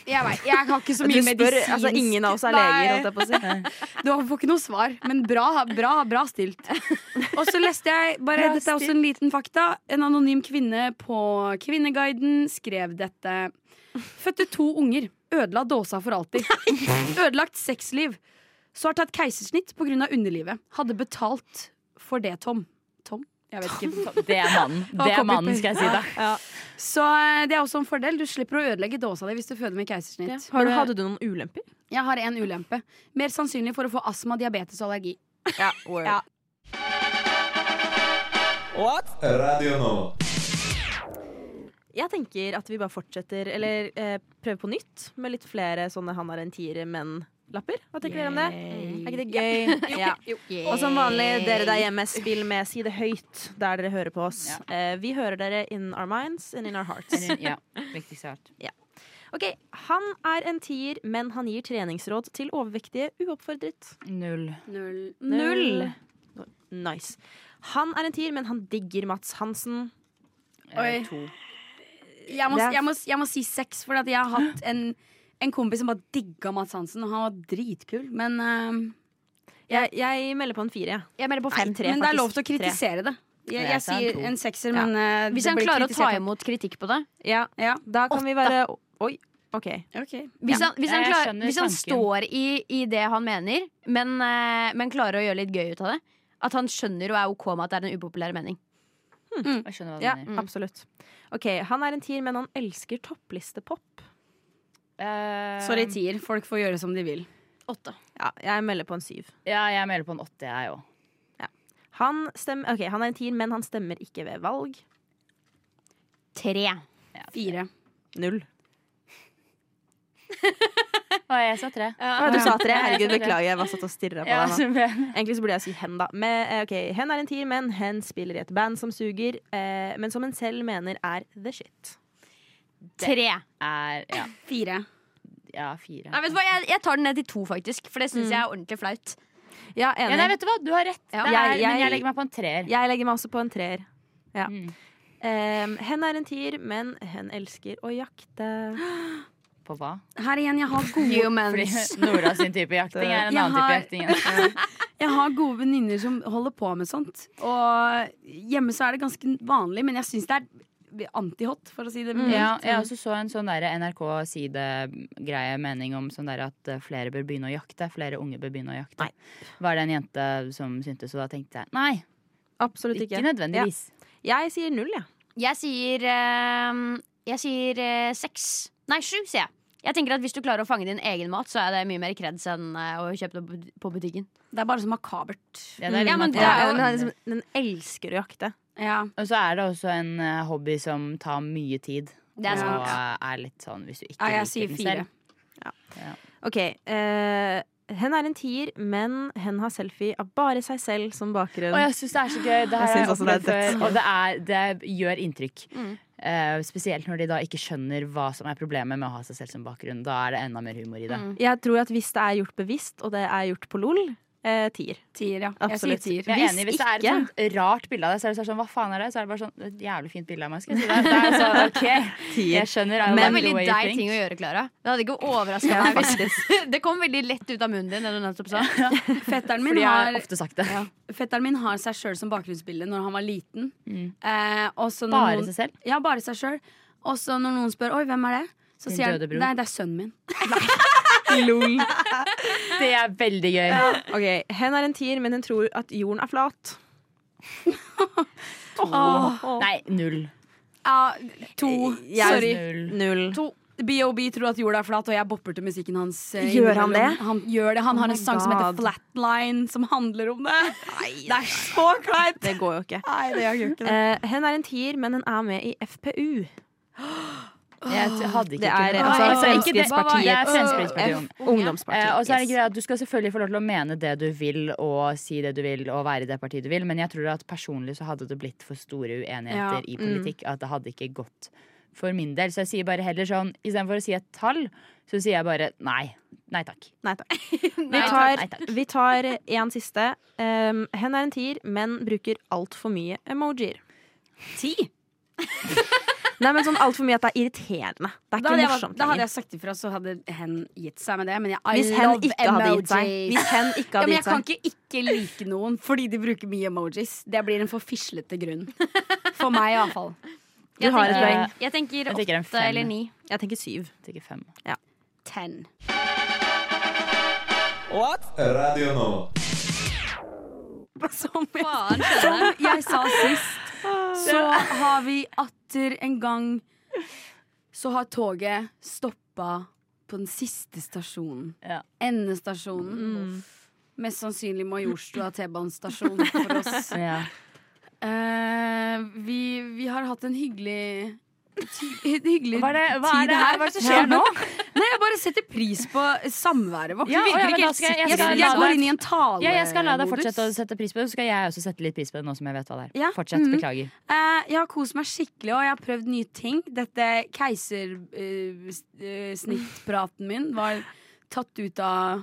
Jeg vet, jeg har ikke så [LAUGHS] mye spør, medisinsk altså Ingen av oss er leger, holdt jeg på å si. [LAUGHS] Du får ikke noe svar, men bra, bra, bra stilt. [LAUGHS] Og så leste jeg bare, Bra Dette er også en liten fakta. En anonym kvinne på Kvinneguiden skrev dette. Fødte to unger. Ødela dåsa for alltid. Ødelagt sexliv. Så har tatt keisersnitt pga. underlivet. Hadde betalt for det, Tom. Jeg vet ikke. Det er mannen. [LAUGHS] Det er mannen, skal jeg si deg. Så eh, det er også en fordel. Du slipper å ødelegge dåsa di hvis du føder med keisersnitt. Har du, hadde du noen ulemper? Jeg har en ulempe. Mer sannsynlig for å få astma, diabetes og allergi. Ja, word. Ja. Radio nå. Jeg tenker at vi bare fortsetter, eller eh, prøver på nytt med litt flere sånne han har en tiere, men-lapper. Hva tenker dere om det? Er ikke det gøy? Ja. [LAUGHS] Og som vanlig, dere der hjemme, spill med, si det høyt der dere hører på oss. Ja. Eh, vi hører dere in our minds and in our hearts. Ja, viktigst av [LAUGHS] alt. Ok, Han er en tier, men han gir treningsråd til overvektige uoppfordret. Null. Null. Null. Nice. Han er en tier, men han digger Mats Hansen. Eh, Oi. To. Jeg må, jeg, må, jeg må si seks, for at jeg har hatt en, en kompis som bare digga Mads Hansen, og han var dritkul. Men, uh, Jeg, jeg melder på en fire. ja. Jeg melder på Nei, tre, men det er lov til å kritisere det. Jeg, Jeg sier en sekser, Ja. men uh, Hvis han klarer å ta imot kritikk på det Ja, Ja. Da kan vi bare Oi. OK. okay. Hvis, han, hvis, han, klar, hvis han står i, i det han mener, men, uh, men klarer å gjøre litt gøy ut av det At han skjønner og er OK med at det er en upopulær mening. Jeg skjønner hva du Ja, mener. absolutt. OK, han er en tier, men han elsker topplistepop. Eh, Sorry, tier. Folk får gjøre som de vil. Åtte. Ja, jeg melder på en syv. Ja, jeg melder på en åtte, jeg òg. Han, stem, ok, han er en tier, men han stemmer ikke ved valg. Tre. Fire. Null. [LAUGHS] Å, jeg sa tre. Å, du sa tre. Herregud, beklager. Jeg var satt og stirra på Ja, deg nå. Egentlig så burde jeg si hen, da. Men, okay, hen er en tier, men hen spiller i et band som suger, eh, men som en selv mener er the shit. Tre. er ja, Fire. ja, fire. Nei, vet du hva? Jeg, jeg tar den ned til to, faktisk. For det syns Mm. jeg er ordentlig flaut. Ja, Ja, nei, vet du hva? Du har rett. Ja. Er, Jeg- men jeg- jeg legger meg på en treer. Jeg legger meg også på en treer. Ja. Mm. Eh, hen er en tier, men hen elsker å jakte. [GASPS] På hva? Her igjen, jeg har gode, [LAUGHS] Humans. [LAUGHS] Nora sin type jakting er en Jeg annen har- type jakting. [LAUGHS] jeg har gode venninner som holder på med sånt. Og hjemme så er det ganske vanlig, men jeg syns det er antihot, for å si det mildt. Ja, jeg også så en sånn der NRK-sidegreie mening om sånn der at eh, flere bør begynne å jakte. Flere unge bør begynne å jakte. Nei. Var det en jente som syntes, og da tenkte jeg nei, Absolutt ikke ikke. nødvendigvis. Jeg sier null, jeg. Jeg sier eh, Jeg sier eh, seks. Nei, sju, sier jeg. Jeg tenker at Hvis du klarer å fange din egen mat, så er det mye mer kreds enn eh, å kjøpe det på- på butikken. Det er bare så makabert. Ja, det er litt Ja, men det er jo- den, liksom, den elsker å jakte. Ja. Og så er det også en eh, hobby som tar mye tid. Det er sant. Og er litt sånn hvis du ikke ja, jeg liker sier den fire. selv. OK. Uh, hen er en tier, men hen har selfie av bare seg selv som bakgrunn. Og jeg syns det er så gøy. Det har Jeg jeg, også det opplevd før. Og det, er, det gjør inntrykk. Mm. Uh, spesielt når de da ikke skjønner hva som er problemet med å ha seg selv som bakgrunn. Da er det enda mer humor i det. Mm. Jeg tror at hvis det er gjort bevisst, og det er gjort på LOL, eh, tier. Tier, ja. Absolutt. Jeg sier tier. Jeg er enig, Hvis det er et sånt rart bilde av deg, så er det sånn Hva faen er det? Så er det bare sånn Et jævlig fint bilde av meg. Skal jeg si det? det er så, ok, [LAUGHS] Tier. jeg skjønner. Men Det er en veldig deg ting å gjøre, Klara. Det hadde ikke overraska Ja, meg. hvis- [LAUGHS] Det kom veldig lett ut av munnen din, det du nettopp sa. Fetteren min, Fordi jeg har ofte sagt det. fetteren min har seg sjøl som bakgrunnsbilde når han var liten. Mm. Eh, Bare noen, seg selv. Ja, bare seg sjøl. Og så når noen spør Oi, hvem er det? Så Din sier han. Nei, det er sønnen min. [LAUGHS] [LAUGHS] LOL. Det er veldig gøy. OK. Hen er en tier, men hun tror at jorden er flat. [LAUGHS] To Nei, null. Ja, to. Jeg- Sorry. Null. Null. To. BOB tror at jorda er flat, og jeg bopper til musikken hans. eh, Gjør han det? Han gjør det. Han Oh har en sang som heter Flatline, som handler om det. [LAUGHS] Det er så kleint! Det går jo ikke. Nei, det gjør jo ikke det. Uh, hen er en tier, men hun er med i FPU. Jeg hadde ikke Det er kunnet- altså Altså, ikke det- Fremskrittspartiet. Det er Fremskrittspartiet. Ungdomspartiet. Eh, og så er det yes. greia at Du skal selvfølgelig få lov til å mene det du vil og si det du vil og være i det partiet du vil, men jeg tror at personlig så hadde det blitt for store uenigheter Ja. i politikk at det hadde ikke gått for min del. Så jeg sier bare heller sånn istedenfor å si et tall, så sier jeg bare nei. Nei takk. Nei takk. [LAUGHS] Vi tar. Nei, takk. vi tar en siste. Um, hen er en tier, men bruker altfor mye emojier. Ti. [LAUGHS] Nei, men sånn altfor mye at det er irriterende. Det er Da ikke morsomt jeg, da hadde jeg sagt ifra, så hadde hen gitt seg med det. Men jeg, I Hvis hen love ikke hadde gitt seg. Hvis hen ikke Ja, hadde men jeg kan ikke ikke like noen fordi de bruker mye emojis. Det blir en for fislete grunn. For meg, iallfall. Du har et poeng. Jeg tenker Jeg tenker åtte eller ni. Jeg tenker syv. Jeg Tenker fem. Ja. Ten. What? Radio nå. Som jeg, som jeg sa sist, så har vi atter en gang Så har toget stoppa på den siste stasjonen. Ja. Endestasjonen. Mest sannsynlig Majorstua T-banestasjon for oss. Ja. Uh, vi, vi har hatt en hyggelig hyggelig Hva er det, hva er tid det her? Hva er det som skjer nå? [LAUGHS] Nei, Jeg bare setter pris på samværet vårt. Ja, ja, skal jeg- jeg jeg, går inn i en talemodus. Ja, jeg skal la deg fortsette å sette pris på det, så skal jeg også sette litt pris på det nå som jeg vet hva det er. Ja. Fortsett, mm. beklager. Uh, jeg har kost meg skikkelig, og jeg har prøvd nye ting. Dette keisersnittpraten min var tatt ut av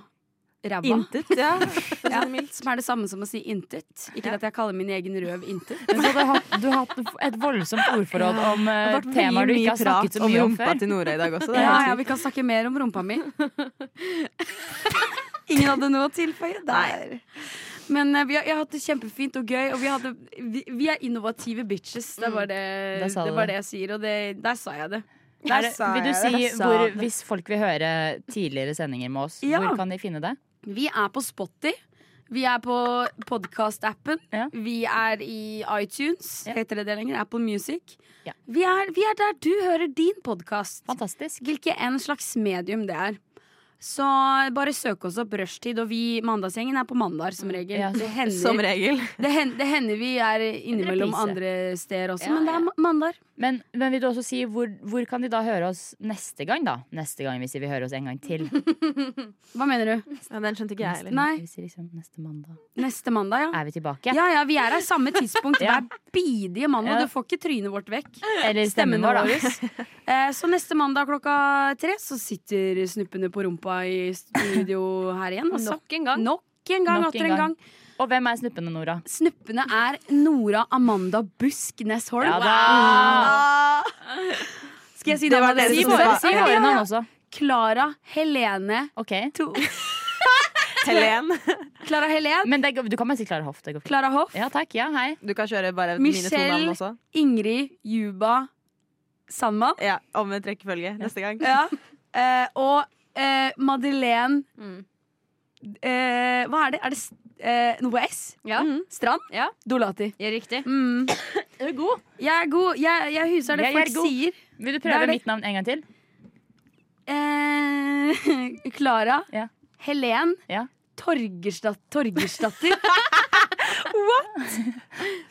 ræva. Intet, ja. [LAUGHS] Ja, som er det samme som å si intet. Ikke at jeg kaller min egen røv intet. Men så du, har, hatt- du har hatt et voldsomt ordforråd om Det vært temaer du ikke har snakket så om mye om rumpa før. til Nora i dag også. Ja, ja, vi kan snakke mer om rumpa mi. [LAUGHS] Ingen hadde noe å tilføye der. Men uh, vi har, jeg har hatt det kjempefint og gøy, og vi, hadde, vi, vi er innovative bitches. Det var det, Der det, var det. det jeg sier, og det, der sa jeg det. Der, vil du si hvor, hvis folk vil høre tidligere sendinger med oss, Ja. hvor kan de finne det? Vi er på Spotty. Vi er på podkast-appen. Ja. Vi er i iTunes. Ja. Heter det det lenger? Apple Music. Ja. Vi, er, vi er der du hører din podkast. Hvilket en slags medium det er. Så bare søk oss opp Rushtid, og vi Mandagsgjengen er på mandag som regel. Ja, det, hender, Som regel. det, hender, det hender vi er innimellom andre steder også, men det er mandag. Men, men vil du også si hvor, hvor kan de da høre oss neste gang, da? Neste gang hvis de vil høre oss en gang til. [LAUGHS] Hva mener du? Ja, den skjønte ikke jeg heller. Nei, Hvis liksom, neste mandag neste mandag, ja. er vi tilbake. Ja, ja, vi er her samme tidspunkt [LAUGHS] Ja. hver bidige mandag. Ja. Du får ikke trynet vårt vekk. Eller stemmen vår, da. [LAUGHS] Eh, så neste mandag klokka tre så sitter snuppene på rumpa i studio her igjen. Altså. Nok en gang. Nok en gang, Nok atter en en gang. Og hvem er snuppene, Nora? Snuppene er Nora Amanda Busk Nesholm. Ja da! Skal jeg si Det det? Si våre, si navn også. Klara Helene Ok. to. [LAUGHS] Helen. Klara Helen. Men det, du kan bare si Klara Hoff. Det går fint. Klara Hoff. Ja takk. Ja, hei. Du kan kjøre bare mine to Michelle. navn også. Ingrid Juba Sandman. Ja, Omvendt rekkefølge neste gang. Ja. Eh, og eh, Madeleine Mm. eh, Hva er det? Er det eh, noe på S? Ja. Mhm. Strand? Ja. Dolati. Ja, riktig. Mm. Er du god? Jeg er god. Jeg, jeg huser det Jeg er folk sier. Vil du er prøve det. mitt navn en gang til? Eh, [LAUGHS] Klara. Ja. Helen. Ja. Torgersdatter. [LAUGHS] What?!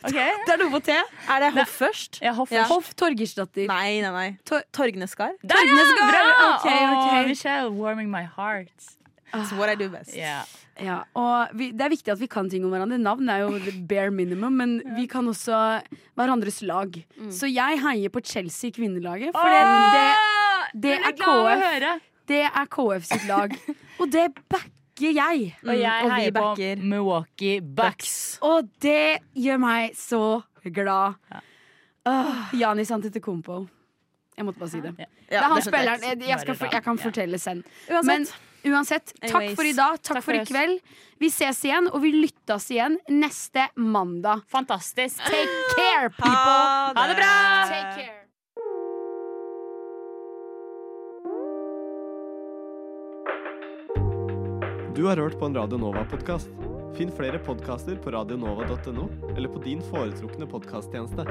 Okay. det er noe på T. Er det Hoff først? Ja, Hoff Ja. Hoff Torgersdatter. Nei, nei, nei. Tor- Torgneskar. Der, ja! Torgnesgard. Bra! Ok, ok. Åh, Michelle, warming my heart. It's what I do best. Yeah. Ja, og vi, Det er viktig at vi kan ting om hverandre. Navn er jo the bare minimum, men vi kan også hverandres lag. Så jeg heier på Chelsea kvinnelaget, for det, det, det, er KF, det er KF sitt lag. Og det backer jeg. [LAUGHS] Og jeg og vi backer. på Milwaukee Bucks. Og det gjør meg så glad. Åh, Janis Antetokounmpo. Jeg måtte bare si det. Ja. det er han det spilleren. Jeg, jeg, skal, jeg kan. Ja. fortelle sen. Uansett. Men uansett, takk Anyways. for i dag. Takk, Takk for, i kveld. Vi ses igjen, og vi lyttes igjen neste mandag. Fantastisk. Take care, people! Ha det bra! Take care. Du har hørt på en Radio Nova-podkast. Finn flere podkaster på radionova.no eller på din foretrukne podkasttjeneste.